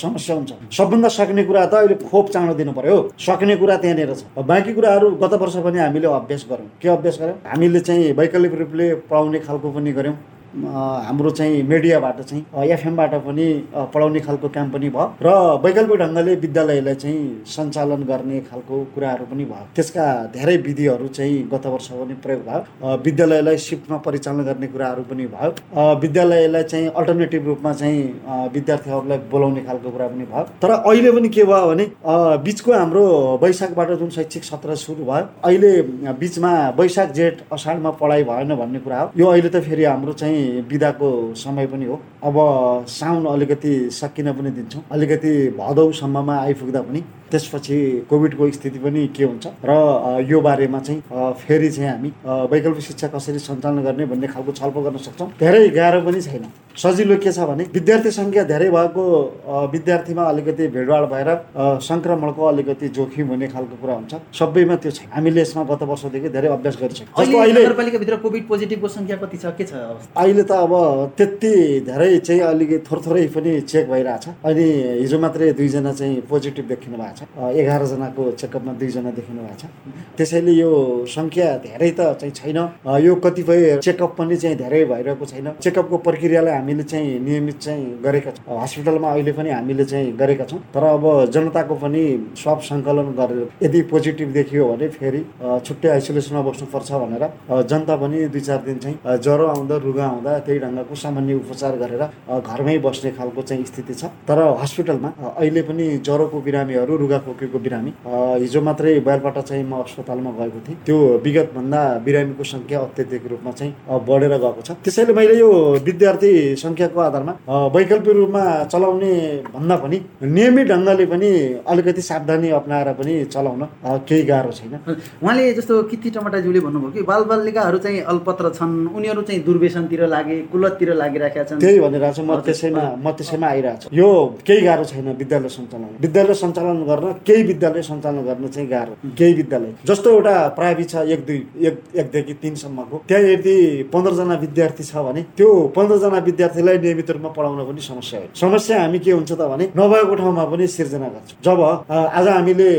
समस्या हुन्छ। सबभन्दा सक्ने कुरा त अहिले खोप चाँडो दिनु पर्यो सक्ने कुरा त्यहाँनिर छ। अब बाँकी कुराहरू गत वर्ष पनि हामीले अभ्यास गऱ्यौँ। के अभ्यास गऱ्यौँ? हामीले चाहिँ वैकल्पिक रूपले पढाउने खालको पनि गऱ्यौँ। हाम्रो चाहिँ मिडियाबाट चाहिँ एफएमबाट पनि पढाउने खालको काम पनि भयो। र वैकल्पिक ढङ्गले विद्यालयलाई चाहिँ सञ्चालन गर्ने खालको कुराहरू पनि भयो। त्यसका धेरै विधिहरू चाहिँ गत वर्ष पनि प्रयोग भयो। विद्यालयलाई सिफ्टमा परिचालन गर्ने कुराहरू पनि भयो। विद्यालयलाई चाहिँ अल्टरनेटिभ रूपमा चाहिँ विद्यार्थीहरूलाई बोलाउने खालको कुरा पनि भयो। तर अहिले पनि के भयो भने बिचको हाम्रो वैशाखबाट जुन शैक्षिक सत्र सुरु भयो अहिले बिचमा वैशाख जेठ असाढमा पढाइ भएन भन्ने कुरा हो। यो अहिले त फेरि हाम्रो चाहिँ बिदाको समय पनि हो। अब साउन अलिकति सकिन पनि दिन्छौँ। अलिकति भदौसम्ममा आइपुग्दा पनि त्यसपछि कोभिडको स्थिति पनि के हुन्छ र यो बारेमा चाहिँ फेरि चाहिँ हामी वैकल्पिक शिक्षा कसरी सञ्चालन गर्ने भन्ने खालको छलफल गर्न सक्छौँ। धेरै गाह्रो पनि छैन। सजिलो के छ भने विद्यार्थी सङ्ख्या धेरै भएको विद्यार्थीमा अलिकति भिडभाड भएर सङ्क्रमणको अलिकति जोखिम हुने खालको कुरा हुन्छ। सबैमा त्यो छैन। हामीले यसमा गत वर्षदेखि धेरै अभ्यास गरिसक्यौँ अहिले अहिले नगरपालिकाभित्र कोभिड पोजिटिभको सङ्ख्या कति छ? के छ अवस्था? अहिले त अब त्यति धेरै चाहिँ अलिकति थोर थोरै पनि चेक भइरहेछ। अनि हिजो मात्रै दुईजना चाहिँ पोजिटिभ देखिनु भएको छ। एघारजनाको चेकअपमा दुईजना देखिनु भएको छ। त्यसैले यो सङ्ख्या धेरै त चाहिँ छैन। यो कतिपय चेकअप पनि चाहिँ धेरै भइरहेको छैन। चेकअपको प्रक्रियालाई हामीले चाहिँ नियमित चाहिँ गरेका छौँ। हस्पिटलमा अहिले पनि हामीले चाहिँ गरेका छौँ। तर अब जनताको पनि स्वाब सङ्कलन गरेर यदि पोजिटिभ देखियो भने फेरि छुट्टै आइसोलेसनमा बस्नुपर्छ भनेर जनता पनि दुई चार दिन चाहिँ ज्वरो आउँदा रुगा आउँदा त्यही ढङ्गको सामान्य उपचार गरेर घरमै बस्ने खालको चाहिँ स्थिति छ। तर हस्पिटलमा अहिले पनि ज्वरोको बिरामीहरू रुगा खोकीको बिरामी हिजो मात्रै बैलबाट चाहिँ म अस्पतालमा गएको थिएँ। त्यो विगतभन्दा बिरामीको सङ्ख्या अत्याधिक रूपमा चाहिँ बढेर गएको छ। त्यसैले मैले यो विद्यार्थी सङ्ख्याको आधारमा वैकल्पिक रूपमा चलाउने भन्दा पनि नियमित ढङ्गले पनि अलिकति सावधानी अप्नाएर पनि चलाउन केही गाह्रो छैन। उहाँले जस्तो किथी टमाटाज्यूले भन्नुभयो कि बालबालिकाहरू चाहिँ अल्पत्र छन् उनीहरू चाहिँ दुर्व्यसनतिर लागे कुलततिर लागिराखेका छन्। त्यही भनिरहेको छु म त्यसैमा म त्यसैमा आइरहेको छु। यो केही गाह्रो छैन विद्यालय सञ्चालन। विद्यालय सञ्चालन गर्न केही विद्यालय सञ्चालन गर्न चाहिँ गाह्रो। केही विद्यालय। जस्तो एउटा प्राइभेट छ एक दुई एक एकदेखि तिनसम्मको त्यहाँ यदि पन्ध्रजना विद्यार्थी छ भने त्यो पन्ध्रजना विद्यार्थीलाई नियमित रूपमा पढाउन पनि समस्या हो। समस्या हामी के हुन्छ त भने नभएको ठाउँमा पनि सिर्जना गर्छौँ। जब आज हामीले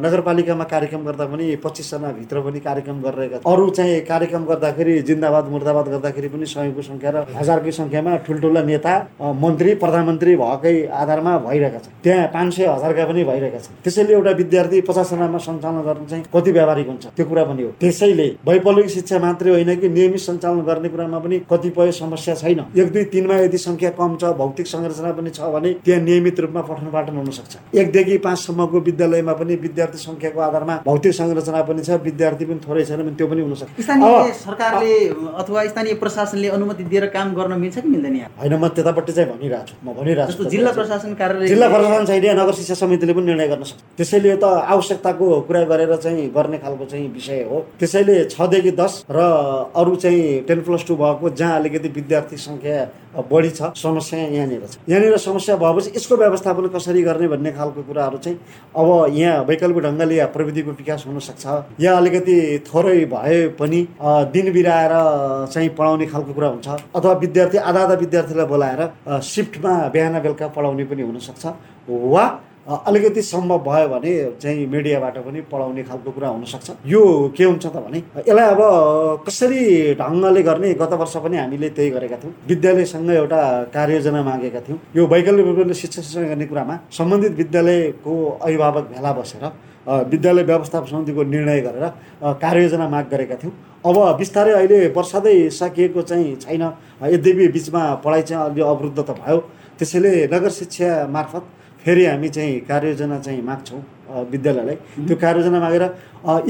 नगरपालिकामा कार्यक्रम गर्दा पनि पच्चिसजना भित्र पनि कार्यक्रम गरिरहेका अरू चाहिँ कार्यक्रम गर्दाखेरि जिन्दाबाद मुर्दाबाद गर्दाखेरि पनि सयौँको सङ्ख्या र हजारकै सङ्ख्यामा ठुल्ठुला नेता मन्त्री प्रधानमन्त्री भएकै आधारमा भइरहेका छन्। त्यहाँ पाँच सय हजारका पनि भइरहेका छन्। त्यसैले एउटा विद्यार्थी पचासजनामा सञ्चालन गर्न चाहिँ कति व्यावहारिक हुन्छ त्यो कुरा पनि हो। त्यसैले वैकल्पिक शिक्षा मात्रै होइन कि नियमित सञ्चालन गर्ने कुरामा पनि कतिपय समस्या छैन। एक दुई तिनमा यदि सङ्ख्या कम छ भौतिक संरचना पनि छ भने त्यहाँ नियमित रूपमा पठन पाठन हुन सक्छ। एकदेखि पाँचसम्मको विद्यालयमा पनि विद्यार्थी सङ्ख्याको आधारमा भौतिक संरचना पनि छ विद्यार्थी पनि थोरै छैन भने त्यो पनि हुन सक्छ। स्थानीय सरकारले अथवा स्थानीय प्रशासनले अनुमति दिएर काम गर्न मिल्छ कि मिल्दैन होइन म त्यतापट्टि चाहिँ भनिरहेको छु म भनिरहेको छु जिल्ला प्रशासन कार्यालय जिल्ला प्रशासन छैन नगर शिक्षा समितिले पनि निर्णय गर्न सक्छ। त्यसैले त आवश्यकताको कुरा गरेर चाहिँ गर्ने खालको चाहिँ विषय हो। त्यसैले छदेखि दस र अरू चाहिँ टेन प्लस टू भएको जहाँ अलिकति विद्यार्थी सङ्ख्या बढी छ समस्या यहाँनिर छ। यहाँनिर समस्या भएपछि यसको व्यवस्थापन कसरी गर्ने भन्ने खालको कुराहरू चाहिँ अब यहाँ वैकल्पिक ढङ्गले या प्रविधिको विकास हुनसक्छ। या अलिकति थोरै भए पनि दिन बिराएर चाहिँ पढाउने खालको कुरा हुन्छ। अथवा विद्यार्थी आधा आधा विद्यार्थीलाई बोलाएर सिफ्टमा बिहान बेलुका पढाउने पनि हुनसक्छ। वा अलिकति सम्भव भयो भने चाहिँ मिडियाबाट पनि पढाउने खालको कुरा हुनसक्छ। यो के हुन्छ त भने यसलाई अब कसरी ढङ्गले गर्ने गत वर्ष पनि हामीले त्यही गरेका थियौँ। विद्यालयसँग एउटा कार्ययोजना मागेका थियौँ। यो वैकल्पिक रूपले शिक्षा गर्ने कुरामा सम्बन्धित विद्यालयको अभिभावक भेला बसेर विद्यालय व्यवस्थापन समितिको निर्णय गरेर कार्ययोजना माग गरेका थियौँ। अब बिस्तारै अहिले वर्षादै सकिएको चाहिँ छैन। यद्यपि बिचमा पढाइ चाहिँ अलि अवरुद्ध त भयो। त्यसैले नगर शिक्षा मार्फत फेरि हामी चाहिँ कार्ययोजना चाहिँ माग्छौँ विद्यालयलाई। त्यो कार्ययोजना मागेर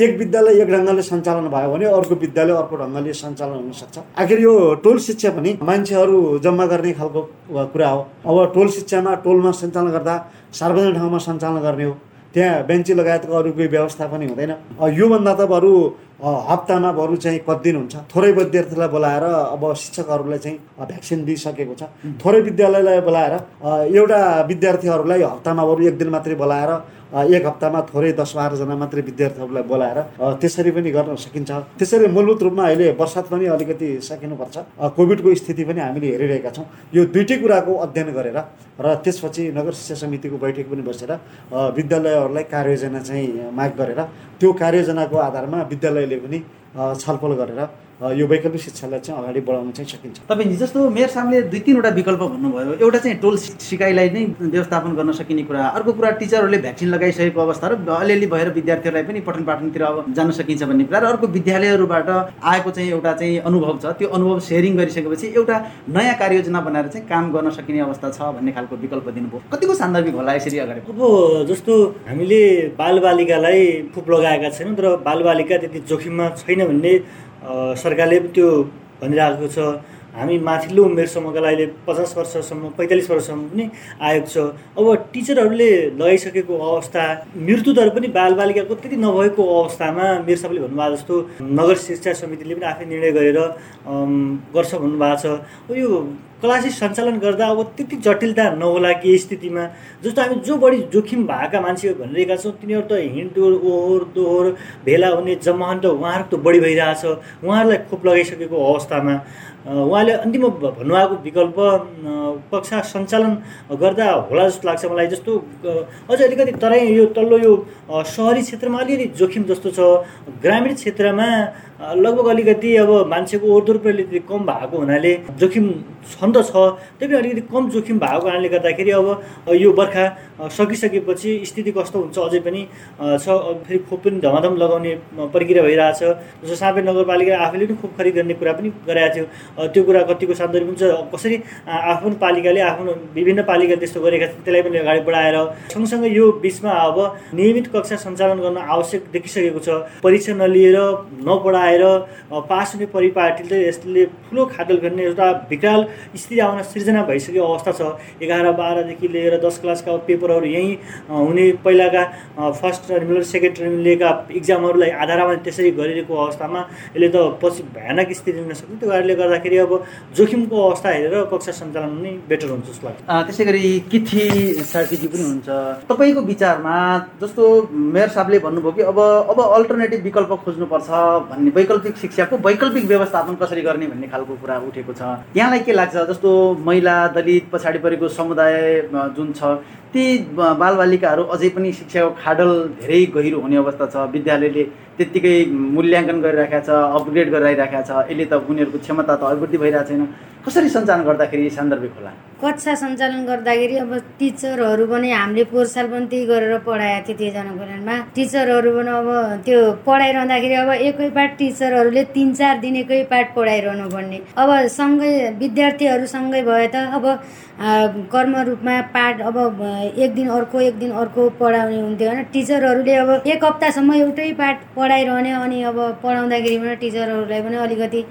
एक विद्यालय एक ढङ्गले सञ्चालन भयो भने अर्को विद्यालय अर्को ढङ्गले सञ्चालन हुनसक्छ आखिर यो टोल शिक्षा पनि मान्छेहरू जम्मा गर्ने खालको कुरा हो। अब टोल शिक्षामा टोलमा सञ्चालन गर्दा सार्वजनिक ठाउँमा सञ्चालन गर्ने हो। त्यहाँ बेन्ची लगायतको अरू कोही व्यवस्था पनि हुँदैन। योभन्दा त बरु हप्तामा बरु चाहिँ कति दिन हुन्छ? थोरै विद्यार्थीलाई बोलाएर अब शिक्षकहरूलाई चाहिँ भ्याक्सिन दिइसकेको छ। थोरै विद्यालयलाई बोलाएर एउटा विद्यार्थीहरूलाई हप्तामा बरु एक दिन मात्रै बोलाएर एक हप्तामा थोरै दस बाह्रजना मात्रै विद्यार्थीहरूलाई बोलाएर त्यसरी पनि गर्न सकिन्छ। त्यसरी मूलभूत रूपमा अहिले वर्षात पनि अलिकति सकिनुपर्छ। कोभिडको स्थिति पनि हामीले हेरिरहेका छौँ। यो दुइटै कुराको अध्ययन गरेर र त्यसपछि नगर शिक्षा समितिको बैठक पनि बसेर विद्यालयहरूलाई कार्ययोजना चाहिँ माग गरेर त्यो कार्ययोजनाको आधारमा विद्यालयले पनि छलफल गरेर यो वैकल्पिक शिक्षालाई चाहिँ अगाडि बढाउन चाहिँ सकिन्छ। तपाईँ जस्तो मेयर साहबले दुई तिनवटा विकल्प भन्नुभयो। एउटा चाहिँ टोल सिकाइलाई नै व्यवस्थापन गर्न सकिने कुरा। अर्को कुरा टिचरहरूले भ्याक्सिन लगाइसकेको अवस्था र अलिअलि भएर विद्यार्थीहरूलाई पनि पठन पाठनतिर अब जान सकिन्छ भन्ने कुरा। र अर्को विद्यालयहरूबाट आएको चाहिँ एउटा चाहिँ अनुभव छ। त्यो अनुभव सेयरिङ गरिसकेपछि एउटा नयाँ कार्ययोजना बनाएर चाहिँ काम गर्न सकिने अवस्था छ भन्ने खालको विकल्प दिनुभयो। कतिको सान्दर्भिक होला यसरी अगाडि? अब जस्तो हामीले बालबालिकालाई फुप लगाएका छैनौँ तर बालबालिका त्यति जोखिममा छैन भन्ने सरकारले त्यो भनिरहेको छ। हामी माथिल्लो उमेर समूहका अहिले पचास वर्षसम्म पैँतालिस वर्षसम्म पनि आएको छ। अब टिचरहरूले लगाइसकेको अवस्था मृत्युदर पनि बालबालिकाको त्यति नभएको अवस्थामा मेरो सबैले भन्नुभएको जस्तो नगर शिक्षा समितिले पनि आफै निर्णय गरेर गर्छ भन्नुभएको छ। यो क्लासेस सञ्चालन गर्दा अब त्यति जटिलता नहोला कि स्थितिमा। जस्तो हामी जो बढी जोखिम भएका मान्छे भनिरहेका छौँ तिनीहरू त हिँडडोल ओहोर दोहोर भेला हुने जमान त उहाँहरू त बढी भइरहेछ। उहाँहरूलाई खोप लगाइसकेको अवस्थामा। उहाँले अन्तिम भन्नुभएको विकल्प कक्षा सञ्चालन गर्दा होला जस्तो लाग्छ मलाई जस्तो अझ अलिकति तराई यो तल्लो यो सहरी क्षेत्रमा अलिअलि जोखिम जस्तो छ। ग्रामीण क्षेत्रमा लगभग अलिकति अब मान्छेको ओहोरदोहोर पनि अलिकति कम भएको हुनाले जोखिम छन् त छ पनि अलिकति कम जोखिम भएको कारणले गर्दाखेरि अब यो बर्खा सकिसकेपछि स्थिति कस्तो हुन्छ अझै पनि छ फेरि खोप पनि धमाधम लगाउने प्रक्रिया भइरहेछ। जस्तो सापे नगरपालिका आफैले पनि खोप खरिद गर्ने कुरा पनि गरेको थियो। त्यो कुरा कतिको सान्दर्भिक हुन्छ कसरी आफ्नो पालिकाले आफ्नो विभिन्न पालिकाले त्यस्तो गरेका छन् त्यसलाई पनि अगाडि बढाएर सँगसँगै यो बिचमा अब नियमित कक्षा सञ्चालन गर्न आवश्यक देखिसकेको छ। परीक्षा नलिएर नपढाएर आएर पास हुने परिपाटीले यसले ठुलो खाडल गर्ने एउटा विकराल स्थिति आउन सिर्जना भइसकेको अवस्था छ। एघार बाह्रदेखि लिएर दस क्लासका पेपरहरू यहीँ हुने पहिलाका फर्स्ट टर्मिनल सेकेन्ड टर्मिनलका इक्जामहरूलाई आधारमा त्यसरी गरिरहेको अवस्थामा यसले त पछि भयानक स्थिति हुन सक्छ त्यो कारणले गर्दाखेरि अब जोखिमको अवस्था हेरेर कक्षा सञ्चालन नै बेटर हुन्छ जस्तो लाग्छ त्यसै गरी किथी सार्कीजी पनि हुन्छ। तपाईँको विचारमा जस्तो मेयर साहबले भन्नुभयो कि अब अब अल्टरनेटिभ विकल्प खोज्नुपर्छ भन्ने वैकल्पिक शिक्षाको वैकल्पिक व्यवस्थापन कसरी गर्ने भन्ने खालको कुरा उठेको छ। यहाँलाई के लाग्छ? जस्तो महिला दलित पछाडि परेको समुदाय जुन छ ती बालबालिकाहरू अझै पनि शिक्षाको खाडल धेरै गहिरो हुने अवस्था छ। विद्यालयले त्यत्तिकै मूल्याङ्कन गरिरहेका छ अपग्रेड गरिरहेका छ। यसले त उनीहरूको क्षमता त अभिवृद्धि भइरहेको छैन। कसरी सञ्चालन गर्दाखेरि सान्दर्भिक होला? कक्षा सञ्चालन गर्दाखेरि अब टिचरहरू पनि हामीले पोहोर साल पनि त्यही गरेर पढाएको थियो त्यो जनकल्याणमा टिचरहरू पनि अब त्यो पढाइरहँदाखेरि अब एकै पाठ टिचरहरूले तिन चार दिन एकै पाठ पढाइरहनु पर्ने। अब सँगै विद्यार्थीहरू सँगै भए त अब कर्म रूपमा पाठ अब एक दिन अर्को एक दिन अर्को पढाउने हुन्थ्यो होइन। टिचरहरूले अब एक हप्तासम्म एउटै पाठ पढाइरहने अनि अब पढाउँदाखेरि पनि टिचरहरूलाई पनि अलिकति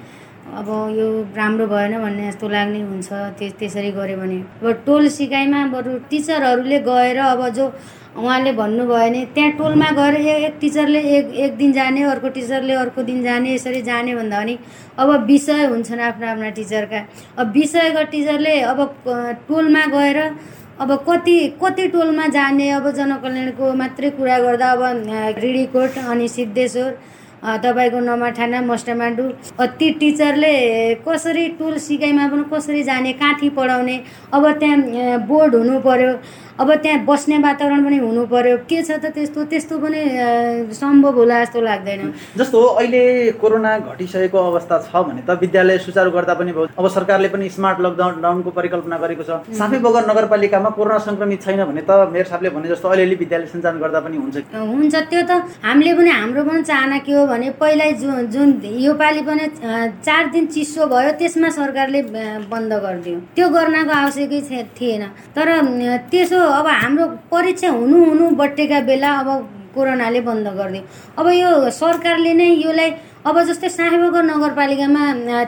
अब यो राम्रो भएन भन्ने जस्तो लाग्ने हुन्छ त्यस त्यसरी गऱ्यो भने। अब टोल सिकाइमा बरु टिचरहरूले गएर अब जो उहाँले भन्नुभयो भने त्यहाँ टोलमा गएर एक टिचरले एक एक दिन जाने अर्को टिचरले अर्को दिन जाने यसरी जाने भन्दा पनि अब विषय हुन्छन् आफ्ना आफ्ना टिचरका। अब विषयका टिचरले अब टोलमा गएर अब कति कति टोलमा जाने अब जनकल्याणको मात्रै कुरा गर्दा अब रिडीकोट अनि सिद्धेश्वर तपाईँको नमाठाना मस्टमाडु ती टिचरले कसरी टोल सिकाइमा पनि कसरी जाने काँठी पढाउने अब त्यहाँ बोर्ड हुनु पर्यो। अब त्यहाँ बस्ने वातावरण पनि हुनु पर्यो। के छ त त्यस्तो? त्यस्तो पनि सम्भव होला जस्तो लाग्दैन। जस्तो अहिले कोरोना घटिसकेको अवस्था छ भने त विद्यालय सुचारू गर्दा पनि भयो। अब सरकारले पनि स्मार्ट लकडाउन डाउनको परिकल्पना गरेको छ। साफै बगर नगरपालिकामा कोरोना सङ्क्रमित छैन भने त मेयर साहबले भने जस्तो अलिअलि विद्यालय सञ्चालन गर्दा पनि हुन्छ। हुन्छ। त्यो त हामीले पनि हाम्रो पनि चाहना के हो भने पहिल्यै जुन जुन योपालि पनि चार दिन चिसो भयो त्यसमा सरकारले बन्द गरिदियो। त्यो गर्नको आवश्यकै थिएन। तर त्यसो अब हाम्रो परीक्षा हुनु हुनु बट्टेका बेला अब कोरोनाले बन्द गरिदियो। अब यो सरकारले नै यसलाई अब जस्तै साहेबगर नगरपालिकामा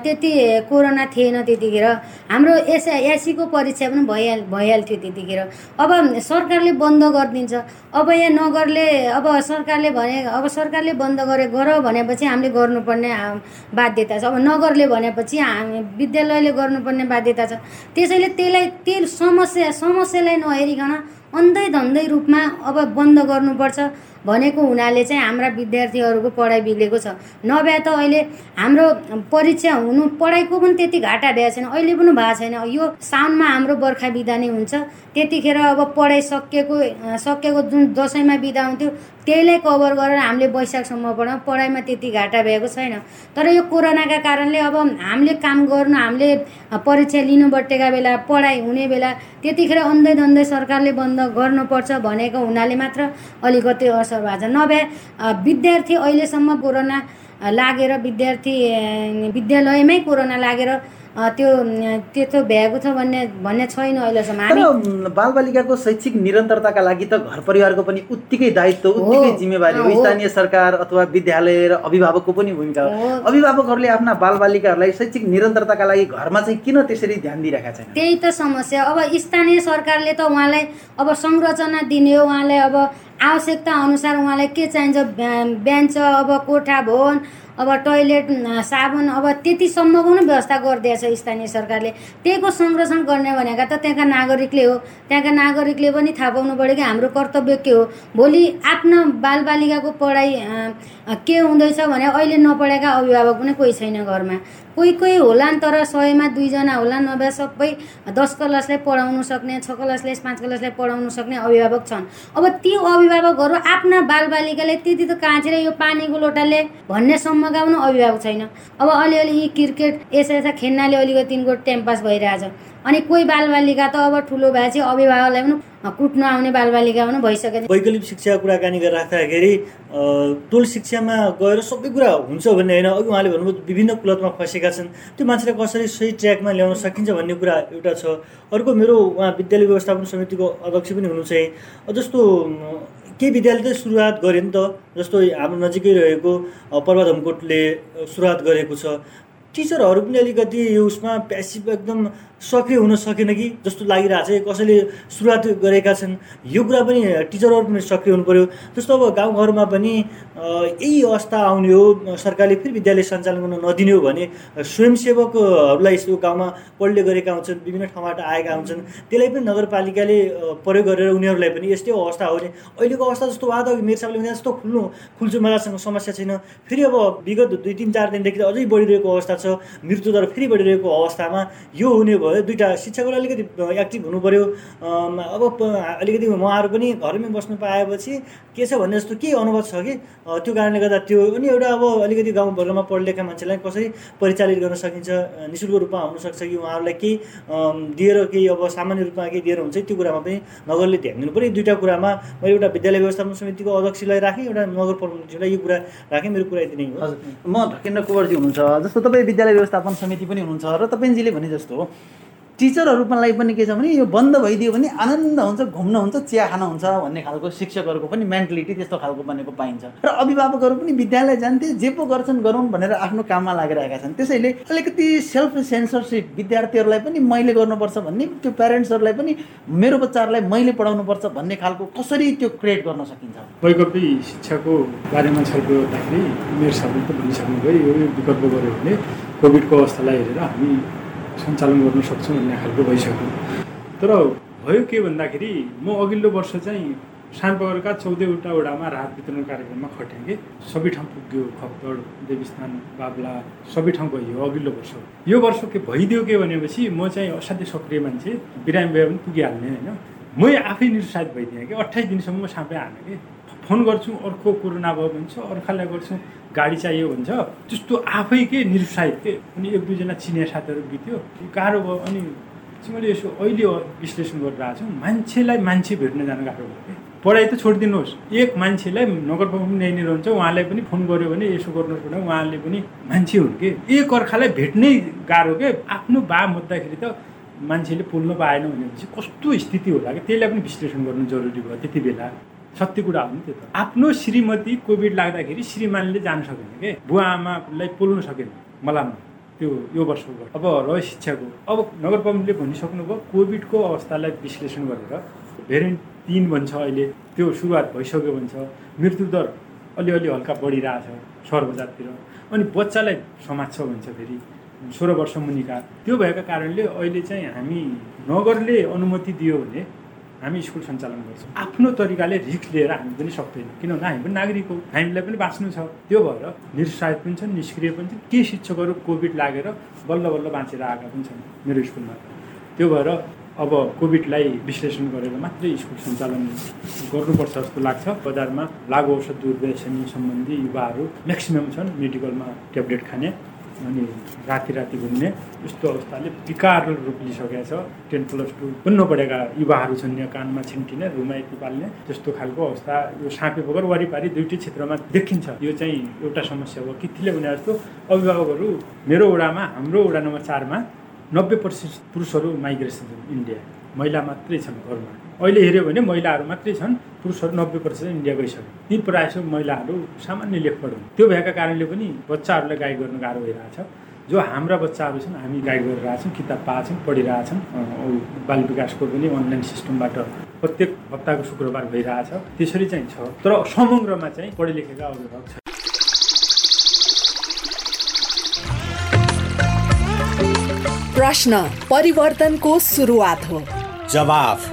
त्यति कोरोना थिएन त्यतिखेर। हाम्रो एस एसीको परीक्षा पनि भइहाल भइहाल्थ्यो त्यतिखेर। अब सरकारले बन्द गरिदिन्छ। अब यहाँ नगरले अब सरकारले भने अब सरकारले बन्द गरे गर भनेपछि हामीले गर्नुपर्ने बाध्यता छ। अब नगरले भनेपछि हामी विद्यालयले गर्नुपर्ने बाध्यता छ। त्यसैले त्यसलाई त्यो समस्या समस्यालाई नहेरिकन अन्धै धन्दै रूपमा अब बन्द गर्नुपर्छ। भनेको हुनाले चाहिँ हाम्रा विद्यार्थीहरूको पढाइ बिग्रेको छ। नभए त अहिले हाम्रो परीक्षा हुनु पढाइको पनि त्यति घाटा भएको छैन। अहिले पनि भएको छैन। यो साउनमा हाम्रो बर्खा बिदा नै हुन्छ। त्यतिखेर अब पढाइ सकिएको सकिएको जुन दसैँमा बिदा हुन्थ्यो त्यहीलाई कभर गरेर हामीले वैशाखसम्म पढाउँ पढाइमा त्यति घाटा भएको छैन। तर यो कोरोनाका कारणले अब हामीले काम गर्नु हामीले परीक्षा लिनु बट्टेका बेला पढाइ हुने बेला त्यतिखेर अन्धै धन्दै सरकारले बन्द गर्नुपर्छ भनेको हुनाले मात्र अलिकति असर भएको छ। नभए विद्यार्थी अहिलेसम्म कोरोना लागेर विद्यार्थी विद्यालयमै कोरोना लागेर त्यो त्यस्तो भ्याएको छ भन्ने भन्ने छैन अहिलेसम्म। तर बालबालिकाको शैक्षिक निरन्तरताका लागि त घर परिवारको पनि उत्तिकै दायित्व उत्तिकै जिम्मेवारी हो। स्थानीय सरकार अथवा विद्यालय र अभिभावकको पनि भूमिका हो। अभिभावकहरूले आफ्ना बालबालिकाहरूलाई शैक्षिक निरन्तरताका लागि घरमा चाहिँ किन त्यसरी ध्यान दिइरहेका छैन त्यही त समस्या। अब स्थानीय सरकारले त उहाँलाई अब संरचना दिने हो। उहाँलाई अब आवश्यकता अनुसार उहाँलाई के चाहिन्छ बेन्च अब कोठा भवन अब टोइलेट साबुन अब त्यतिसम्मको पनि व्यवस्था गरिदिएछ स्थानीय सरकारले। त्यहीको संरक्षण गर्ने भनेका त त्यहाँका नागरिकले हो। त्यहाँका नागरिकले पनि थाहा पाउनु पऱ्यो कि हाम्रो कर्तव्य के हो। भोलि आफ्नो बालबालिकाको पढाइ के हुँदैछ भने अहिले नपढेका अभिभावक पनि कोही छैन घरमा। कोही कोही होलान् तर सयमा दुईजना होला नभए सबै दस क्लासलाई पढाउनु सक्ने छ क्लासलाई पाँच क्लासलाई पढाउनु सक्ने अभिभावक छन्। अब ती अभिभावकहरू आफ्ना बालबालिकाले त्यति त काँचेर यो पानीको लोटाले भन्ने पनि अभिभावक छैन। अब अलिअलि यी क्रिकेट यसो यसा खेल्नाले अलिकति तिनको टाइम पास भइरहेछ। अनि कोही बालबालिका त अब ठुलो भएपछि अभिभावकलाई पनि कुट्न आउने बालबालिका पनि भइसके वैकल्पिक शिक्षा कुराकानी गरेर राख्दाखेरि टोल शिक्षामा गएर सबै कुरा हुन्छ भन्ने होइन। अघि उहाँले भन्नुभयो विभिन्न कुलतमा फँसेका छन्। त्यो मान्छेलाई कसरी सही ट्र्याकमा ल्याउन सकिन्छ भन्ने कुरा एउटा छ। अर्को मेरो उहाँ विद्यालय व्यवस्थापन समितिको अध्यक्ष पनि हुनु चाहिँ जस्तो केही विद्यालय त सुरुवात गरे नि त। जस्तो हाम्रो नजिकै रहेको पर्वत सुरुवात गरेको छ। टिचरहरू पनि अलिकति उसमा प्यासिभ एकदम सक्रिय हुन सकेन कि जस्तो लागिरहेको छ कसैले सुरुवात गरेका छन् यो कुरा पनि टिचरहरू पनि सक्रिय हुनु पऱ्यो जस्तो अब गाउँघरमा पनि यही अवस्था आउने हो सरकारले फेरि विद्यालय सञ्चालन गर्न नदिने हो भने स्वयंसेवकहरूलाई यस्तो गाउँमा पढ्ने गरेका हुन्छन् विभिन्न ठाउँबाट आएका हुन्छन्। त्यसलाई पनि नगरपालिकाले प्रयोग गरेर उनीहरूलाई पनि यस्तै अवस्था हो भने अहिलेको अवस्था जस्तो वा त मेरो साहबले जस्तो खुल्नु खुल्छु मलासँग समस्या छैन। फेरि अब विगत दुई तिन चार दिनदेखि अझै बढिरहेको अवस्था मृत्युदर फेरि बढिरहेको अवस्थामा यो हुने भयो। दुइटा शिक्षाको अलिकति एक्टिभ हुनु पऱ्यो अब अलिकति उहाँहरू पनि घरमै बस्नु पाएपछि के छ भन्ने जस्तो केही अनुभव छ कि? त्यो कारणले गर्दा त्यो अनि एउटा अब अलिकति गाउँवर्गमा पढलेखा मान्छेलाई कसरी परिचालित गर्न सकिन्छ नि शुल्क रूपमा हुनसक्छ कि उहाँहरूलाई केही दिएर केही अब सामान्य रूपमा केही दिएर हुन्छ त्यो कुरामा पनि नगरले ध्यान दिनु पऱ्यो दुइटा कुरामा मैले एउटा विद्यालय व्यवस्थापन समितिको अध्यक्षलाई राखेँ एउटा नगर प्रमुखजीलाई यो कुरा राखेँ। मेरो कुरा यति नै हो। म ढकेन्द्र कुवरजी हुनुहुन्छ। जस्तो तपाईँ विद्यालय व्यवस्थापन समिति पनि हुनुहुन्छ र तपाईँजीले भने जस्तो टिचरहरूलाई पनि के छ भने यो बन्द भइदियो भने आनन्द हुन्छ घुम्न हुन्छ चिया खान हुन्छ भन्ने खालको शिक्षकहरूको पनि मेन्टालिटी त्यस्तो खालको बनेको पाइन्छ। र अभिभावकहरू पनि विद्यालय जान्थे जे पो गर्छन् गरौँ भनेर आफ्नो काममा लागिरहेका छन्। त्यसैले अलिकति सेल्फ सेन्सरसिप विद्यार्थीहरूलाई पनि मैले गर्नुपर्छ भन्ने त्यो प्यारेन्ट्सहरूलाई पनि मेरो बच्चाहरूलाई मैले पढाउनुपर्छ भन्ने खालको कसरी त्यो क्रिएट गर्न सकिन्छ? वैकल्पिक शिक्षाको बारेमा छलफल गर्दाखेरि मेरो साथीले त भनिसक्नुभयो यो विकल्प गऱ्यो भने कोभिडको अवस्थालाई हेरेर हामी सञ्चालन गर्न सक्छौँ भन्ने खालको भइसक्यो। तर भयो के भन्दाखेरि म अघिल्लो वर्ष चाहिँ सानपगरका चौधवटा वडामा राहत वितरण कार्यक्रममा खटेँ कि। सबै ठाउँ पुग्यो खप्पड देवीस्थान बाबला सबै ठाउँ गइयो अघिल्लो वर्ष। यो वर्ष के भइदियो के भनेपछि म चाहिँ असाध्यै सक्रिय मान्छे बिरामी भए पनि पुगिहाल्ने होइन। मै आफै निरुत्साहित भइदिएँ कि। अठाइस दिनसम्म म साँपै हाने कि। फोन गर्छु अर्को कोरोना भयो भन्छ अर्कालाई गर्छु गाडी चाहियो भन्छ त्यस्तो आफै के निरुत्साहित के अनि एक दुईजना चिनिया साथीहरू बित्यो। गाह्रो भयो अनि मैले यसो अहिले विश्लेषण गरिरहेको छु। मान्छेलाई मान्छे भेट्न जान गाह्रो भयो। पढाइ त छोडिदिनुहोस्। एक मान्छेलाई नगर प्रमुख यहीँनिर हुन्छ उहाँलाई पनि फोन गऱ्यो भने यसो गर्नुहोस् भने उहाँले पनि मान्छे हुन् कि? एक अर्कालाई भेट्नै गाह्रो के? आफ्नो बा मुद्दाखेरि त मान्छेले पुल्न पाएन भनेपछि कस्तो स्थिति होला कि? त्यसलाई पनि विश्लेषण गर्नु जरुरी भयो त्यति बेला। सत्य कुरा हो नि त्यो त। आफ्नो श्रीमती कोभिड लाग्दाखेरि श्रीमानले जान सकेन के? बुवा आमालाई पोल्न सकेन मलाममा त्यो यो वर्षको अब रह्यो शिक्षाको। अब नगर प्रमुखले भनिसक्नुभयो कोभिडको अवस्थालाई विश्लेषण गरेर भेरिएन्ट तिन भन्छ अहिले त्यो सुरुवात भइसक्यो भन्छ। मृत्युदर अलिअलि हल्का बढिरहेछ सहर बजारतिर अनि बच्चालाई समात्छ भन्छ फेरि सोह्र वर्ष मुनिका। त्यो भएका कारणले अहिले चाहिँ हामी नगरले अनुमति दियो भने हामी स्कुल सञ्चालन गर्छौँ। आफ्नो तरिकाले रिस्क लिएर हामी पनि सक्दैनौँ। किनभने हामी पनि नागरिक हो। हामीलाई पनि बाँच्नु छ। त्यो भएर निरुत्साहित पनि छन् निष्क्रिय पनि छन्। के शिक्षकहरू कोभिड लागेर बल्ल बल्ल बाँचेर आएका पनि छन् मेरो स्कुलमा। त्यो भएर अब कोभिडलाई विश्लेषण गरेर मात्रै स्कुल सञ्चालन गर्नुपर्छ जस्तो लाग्छ। बजारमा लागु औषध दुर्व्यसनी सम्बन्धी युवाहरू म्याक्सिमम् छन् मेडिकलमा ट्याब्लेट खाने। अनि राति राति घुम्ने। यस्तो अवस्थाले विकार रूप लिइसकेको छ। टेन प्लस टू पनि नपढेका युवाहरू छन् यहाँ कानमा छिन्टिने रुमा पाल्ने त्यस्तो खालको अवस्था। यो साँपे बगर वरिपरि दुइटै क्षेत्रमा देखिन्छ। यो चाहिँ एउटा समस्या हो। किथिले भने जस्तो अभिभावकहरू मेरो वडामा हाम्रो वडा नम्बर चारमा नब्बे प्रतिशत पुरुषहरू माइग्रेसन छन् इन्डिया। महिला मात्रै छन् घरमा। अहिले हेऱ्यो भने महिलाहरू मात्रै छन् पुरुषहरू नब्बे प्रतिशत इन्डिया गइसक्यो। ती प्रायः महिलाहरू सामान्य लेखपढ हुन्। त्यो भएका कारणले पनि बच्चाहरूलाई गाइड गर्नु गाह्रो भइरहेछ। जो हाम्रा बच्चाहरू छन् हामी गाइड गरिरहेछौँ किताब पाएछौँ पढिरहेछौँ बाल विकासको पनि अनलाइन सिस्टमबाट प्रत्येक हप्ताको शुक्रबार भइरहेछ। त्यसरी चाहिँ छ। तर समग्रमा चाहिँ पढे लेखेका अभिभावक छ प्रश्न परिवर्तनको सुरुवात हो। जवाफ।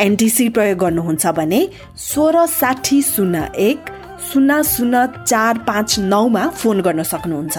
एनटिसी प्रयोग गर्नुहुन्छ भने सोह्र साठी शून्य एक शून्य शून्य चार पाँच नौमा फोन गर्न सक्नुहुन्छ।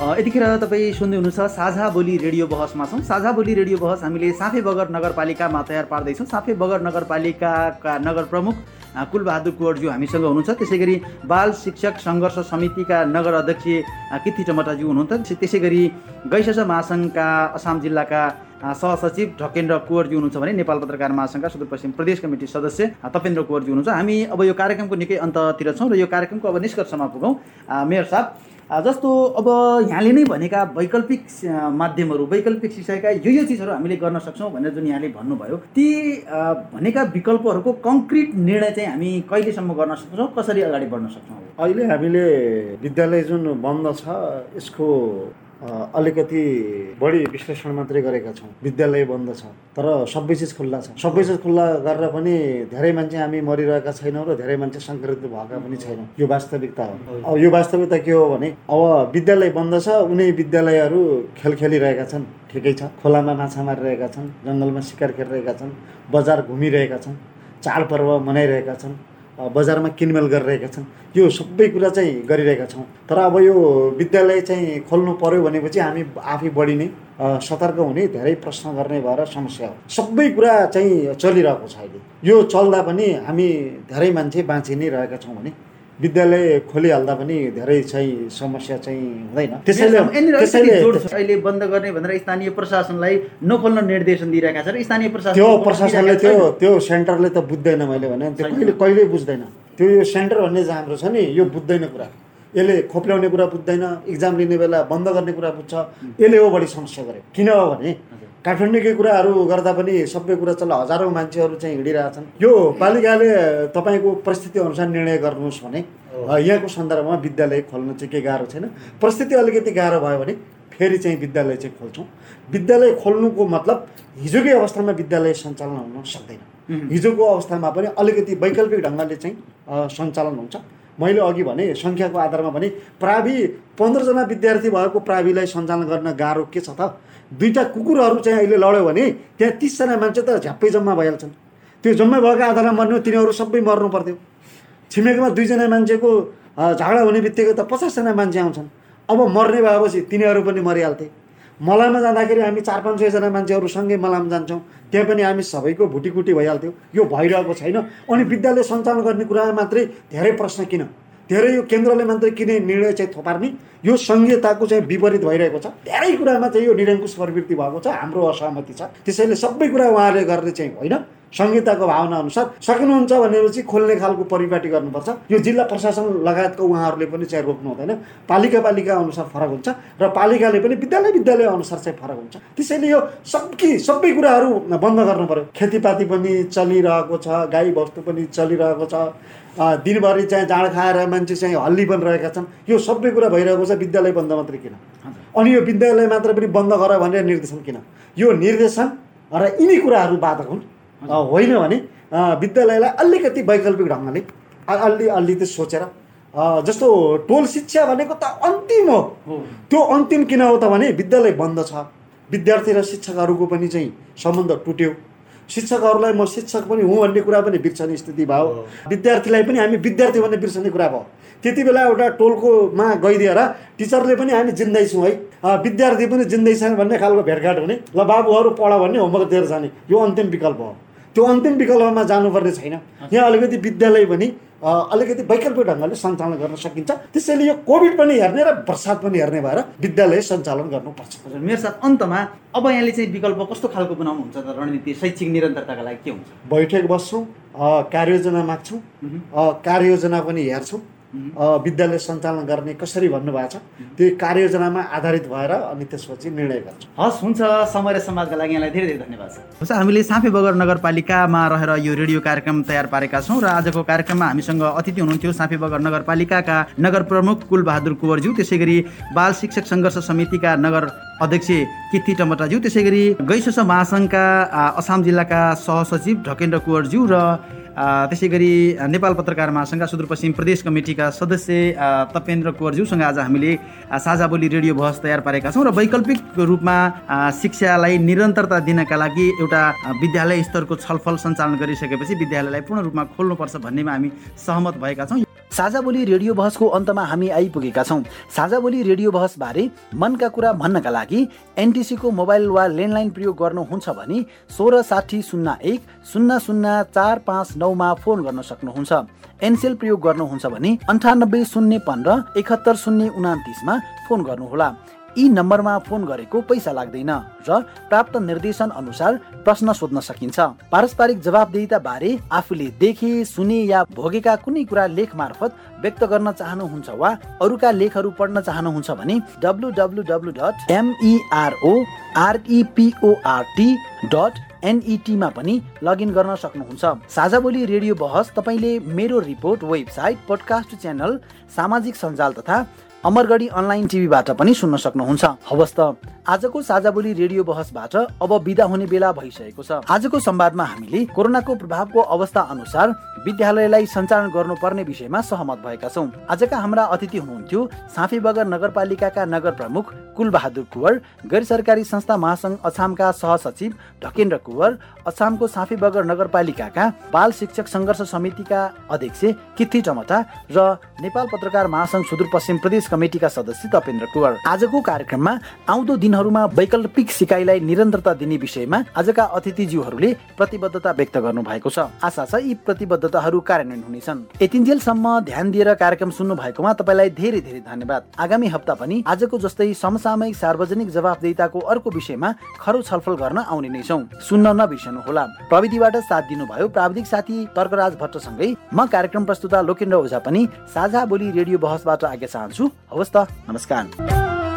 यतिखेर तपाईँ सुन्दै हुनुहुन्छ साझा बोली रेडियो बहसमा छौँ। साझा बोली रेडियो बहस हामीले साफे बगर नगरपालिकामा तयार पार्दैछौँ। साफे बगर नगरपालिकाका नगर प्रमुख कुलबहादुर कुवरज्यू हामीसँग हुनुहुन्छ। त्यसै गरी बाल शिक्षक सङ्घर्ष समितिका नगर अध्यक्ष किर्ति टमटाज्यू हुनुहुन्छ। त्यसै गरी गैसस महासङ्घका असाम जिल्लाका सहसचिव ढकेन्द्र कुवरजी हुनुहुन्छ भने नेपाल पत्रकार महासङ्घका सुदूरपश्चिम प्रदेश कमिटी सदस्य तपेन्द्र कुवरजी हुनुहुन्छ। हामी अब यो कार्यक्रमको निकै अन्ततिर छौँ र यो कार्यक्रमको अब निष्कर्षमा पुगौँ। मेयर साहब जस्तो अब यहाँले नै भनेका वैकल्पिक माध्यमहरू वैकल्पिक शिक्षाका यो यो चिजहरू हामीले गर्न सक्छौँ भनेर जुन यहाँले भन्नुभयो ती भनेका विकल्पहरूको कङ्क्रिट निर्णय चाहिँ हामी कहिलेसम्म गर्न सक्छौँ कसरी अगाडि बढ्न सक्छौँ? अहिले हामीले विद्यालय जुन बन्द छ यसको अलिकति बढी विश्लेषण मात्रै गरेका छौँ। विद्यालय बन्द छ तर सबै चिज खुल्ला छ। सबै चिज खुल्ला गरेर पनि धेरै मान्छे हामी मरिरहेका छैनौँ र धेरै मान्छे सङ्क्रमित भएका पनि छैनौँ। यो वास्तविकता हो। अब यो वास्तविकता के हो भने अब विद्यालय बन्द छ उनी विद्यालयहरू खेल खेलिरहेका छन्। ठिकै छ। खोलामा माछा मारिरहेका छन् जङ्गलमा शिकार खेलिरहेका छन् बजार घुमिरहेका छन् चाडपर्व मनाइरहेका छन्। बजारमा किनमेल गरिरहेका छन्। यो सबै कुरा चाहिँ गरिरहेका छौँ। तर अब यो विद्यालय चाहिँ खोल्नु पर्यो भनेपछि हामी आफै बढी नै सतर्क हुने धेरै प्रश्न गर्ने भएर समस्या हो। सबै कुरा चाहिँ चलिरहेको छ अहिले। यो चल्दा पनि हामी धेरै मान्छे बाँचि नै रहेका छौँ भने। विद्यालय खोलिहाल्दा पनि धेरै चाहिँ समस्या चाहिँ हुँदैन। त्यसैले त्यसैले। अहिले बन्द गर्ने भनेर स्थानीय प्रशासनलाई नखोल्न निर्देशन दिइरहेका छ र स्थानीय प्रशासन त्यो प्रशासनले त्यो त्यो सेन्टरले त बुझ्दैन मैले भने। त्यो कहिले कहिल्यै बुझ्दैन। त्यो यो सेन्टर भन्ने हाम्रो छ नि यो बुझ्दैन कुरा। यसले खोप्ल्याउने कुरा बुझ्दैन इक्जाम लिने बेला बन्द गर्ने कुरा बुझ्छ। यसले हो बढी समस्या गरे। किन हो भने काठमाडौँकै कुराहरू गर्दा पनि सबै कुरा चल्ला हजारौँ मान्छेहरू चाहिँ हिँडिरहेछन् यो पालिकाले तपाईँको परिस्थिति अनुसार निर्णय गर्नुहोस् भने यहाँको सन्दर्भमा विद्यालय खोल्नु चाहिँ के गाह्रो छैन। परिस्थिति अलिकति गाह्रो भयो भने फेरि चाहिँ विद्यालय चाहिँ खोल्छौँ। विद्यालय खोल्नुको मतलब हिजोकै अवस्थामा विद्यालय सञ्चालन हुन सक्दैन। हिजोको अवस्थामा पनि अलिकति वैकल्पिक ढङ्गले चाहिँ सञ्चालन हुन्छ। मैले अघि भने सङ्ख्याको आधारमा भने प्रावि पन्ध्रजना विद्यार्थी भएको प्राविलाई सञ्चालन गर्न गाह्रो के छ त? दुईवटा कुकुरहरू चाहिँ अहिले लड्यो भने त्यहाँ तिसजना मान्छे त झ्याप्पै जम्मा भइहाल्छन्। त्यो जम्मा भएको आधारमा मर्नु तिनीहरू सबै मर्नु पर्थ्यो। छिमेकमा दुईजना मान्छेको झगडा हुने बित्तिकै त पचासजना मान्छे आउँछन्। अब मर्ने भएपछि तिनीहरू पनि मरिहाल्थे। मलाममा जाँदाखेरि हामी चार पाँच सयजना मान्छेहरू सँगै मलाम जान्छौँ। त्यहाँ पनि हामी सबैको भुटीकुटी भइहाल्थ्यो। यो भइरहेको छैन। अनि विद्यालय सञ्चालन गर्ने कुरामा मात्रै धेरै प्रश्न किन? धेरै यो केन्द्रले मात्रै किन निर्णय चाहिँ थोपार्ने यो सङ्घीयताको चाहिँ विपरीत भइरहेको छ। धेरै कुरामा चाहिँ यो निरङ्कुश प्रवृत्ति भएको छ हाम्रो असहमति छ। त्यसैले सबै कुरा उहाँहरूले गर्ने चाहिँ होइन। संहिताको भावना अनुसार सक्नुहुन्छ भनेपछि खोल्ने खालको परिपाटी गर्नुपर्छ। यो जिल्ला प्रशासन लगायतको उहाँहरूले पनि चाहिँ रोक्नु हुँदैन। पालिका पालिका अनुसार फरक हुन्छ र पालिकाले पनि विद्यालय विद्यालय अनुसार चाहिँ फरक हुन्छ। त्यसैले यो सबकी सबै कुराहरू बन्द गर्नु पर्यो। खेतीपाती पनि चलिरहेको छ गाई बस्तु पनि चलिरहेको छ। दिनभरि चाहिँ जाँड खाएर मान्छे चाहिँ हल्ली पनि रहेका छन्। यो सबै कुरा भइरहेको छ विद्यालय बन्द मात्रै किन? अनि यो विद्यालय मात्र पनि बन्द गर भनेर निर्देशन किन? यो निर्देशन र यिनी कुराहरू बाधक हुन्। होइन भने विद्यालयलाई अलिकति वैकल्पिक ढङ्गले अलि अलि त सोचेर जस्तो टोल शिक्षा भनेको त अन्तिम हो। त्यो अन्तिम किन हो त भने विद्यालय बन्द छ। विद्यार्थी र शिक्षकहरूको पनि चाहिँ सम्बन्ध टुट्यो। शिक्षकहरूलाई म शिक्षक पनि हुँ भन्ने कुरा पनि बिर्सने स्थिति भयो। विद्यार्थीलाई पनि हामी विद्यार्थी भन्ने बिर्सने कुरा भयो। त्यति बेला एउटा टोलकोमा गइदिएर टिचरले पनि हामी जिन्दै छौँ है विद्यार्थी पनि जिन्दै छन् भन्ने खालको भेटघाट हुने। ल बाबुहरू पढ भन्ने होमवर्क दिएर जाने। यो अन्तिम विकल्प हो। त्यो अन्तिम विकल्पमा जानुपर्ने छैन। यहाँ अलिकति विद्यालय पनि अलिकति वैकल्पिक ढङ्गले सञ्चालन गर्न सकिन्छ। त्यसैले यो कोभिड पनि हेर्ने र वर्षात पनि हेर्ने भएर विद्यालय सञ्चालन गर्नुपर्छ। हजुर मेरो साथ अन्तमा अब यहाँले चाहिँ विकल्प कस्तो खालको बनाउनुहुन्छ त? रणनीति शैक्षिक निरन्तरताका लागि के हुन्छ? बैठक बस्छौँ कार्ययोजना माग्छौँ कार्ययोजना पनि हेर्छौँ। विद्यालय सञ्चालन गर्ने कसरी भन्नुभएको छ? त्यो कार्ययोजनामा आधारित भएर अनि त्यसपछि निर्णय गर्छौँ। हस् हुन्छ। समय र समाजका लागि यहाँलाई धेरै धेरै धन्यवाद छ हुन्छ हामीले साँफे बगर नगरपालिकामा रहेर यो रेडियो कार्यक्रम तयार पारेका छौँ र आजको कार्यक्रममा हामीसँग अतिथि हुनुहुन्थ्यो साँफे बगर नगरपालिकाका नगर प्रमुख कुलबहादुर कुँवरज्यू त्यसै गरी बाल शिक्षक सङ्घर्ष समितिका नगर अध्यक्ष किर्ति टमटाज्यू त्यसै गरी गैसोस महासङ्घका आ, असाम जिल्लाका सहसचिव ढकेन्द्र कुँवरज्यू र त्यसै गरी नेपाल पत्रकार महासङ्घका सुदूरपश्चिम प्रदेश कमिटीका सदस्य तपेन्द्र कुँवरज्यूसँग आज हामीले साझा बोली रेडियो बहस तयार पारेका छौँ र वैकल्पिक रूपमा शिक्षालाई निरन्तरता दिनका लागि एउटा विद्यालय स्तरको छलफल सञ्चालन गरिसकेपछि विद्यालयलाई पूर्ण रूपमा खोल्नुपर्छ भन्नेमा हामी सहमत भएका छौँ। साझा बोली रेडियो बहसको अन्तमा हामी आइपुगेका छौँ। साझा बोली रेडियो बहसबारे मनका कुरा भन्नका लागि एनटिसीको मोबाइल वा ल्यान्डलाइन प्रयोग गर्नुहुन्छ भने सोह्र साठी शून्य एक शून्य शून्य चार पाँच नौमा फोन गर्न सक्नुहुन्छ। एनसेल प्रयोग गर्नुहुन्छ भने अन्ठानब्बे शून्य पन्ध्र एकहत्तर शून्य उनातिसमा फोन गर्नुहोला। यी नम्बरमा फोन गरेको पैसा लाग्दैन र प्राप्त निर्देशन अनुसार प्रश्न सोध्न सकिन्छ। पारस्परिक जवाबदेहिता बारे आफूले देखे सुने या भोगेका कुनै कुरा लेख मार्फत व्यक्त गर्न चाहनुहुन्छ वा अरूका लेखहरू पढ्न चाहनुहुन्छ भने W W W dot MERO REPORT dot एनइटीमा पनि लगइन गर्न सक्नुहुन्छ। साझा बोली रेडियो बहस तपाईँले मेरो रिपोर्ट वेबसाइट पोडकास्ट च्यानल सामाजिक सञ्जाल तथा अमरगढी अनलाइन टिभीबाट पनि सुन्न सक्नुहुन्छ। हवस् त आजको साझा बोली रेडियो बहसबाट अब बिदा हुने बेला भइसकेको छ। आजको संवादमा हामीले कोरोनाको प्रभावको अवस्था अनुसार विद्यालयलाई सञ्चालन गर्नुपर्ने विषयमा सहमत भएका छौँ। आजका हाम्रा अतिथि हुनुहुन्थ्यो साफी बगर नगरपालिकाका नगर प्रमुख कुलबहादुर कुवर गैर सरकारी संस्था महासङ्घ अछामका सहसचिव ढकेन्द्र कुवर अछामको साफी बगर नगरपालिकाका बाल शिक्षक सङ्घर्ष समितिका अध्यक्ष किथी टमटा र नेपाल पत्रकार महासङ्घ सुदूरपश्चिम प्रदेश कमिटिका सदस्य तपेन्द्र कुवर। आजको कार्यक्रममा आउँदो दिनहरूमा वैकल्पिक सिकाइलाई निरन्तरता दिने विषयमा आजका अतिथिज्यूहरूले प्रतिबद्धता व्यक्त गर्नु भएको छ। आशा छ यी प्रतिबद्धताहरू कार्यान्वयन हुनेछन्। यतिन्जेलसम्म ध्यान दिएर कार्यक्रम सुन्नु भएकोमा तपाईँलाई धेरै धेरै धन्यवाद। आगामी हप्ता पनि आजको जस्तै समसामयिक सार्वजनिक जवाफदेहिताको अर्को विषयमा खरो छलफल गर्न आउने नै छौँ। सुन्न नबिर्सनु होला प्रविधिबाट साथ दिनुभयो प्राविधिक साथी तर्कराज भट्टसँगै म कार्यक्रम प्रस्तुता लोकेन्द्र ओझा पनि साझा बोली रेडियो बहसबाट आज्ञा चाहन्छु। हवस् त नमस्कार।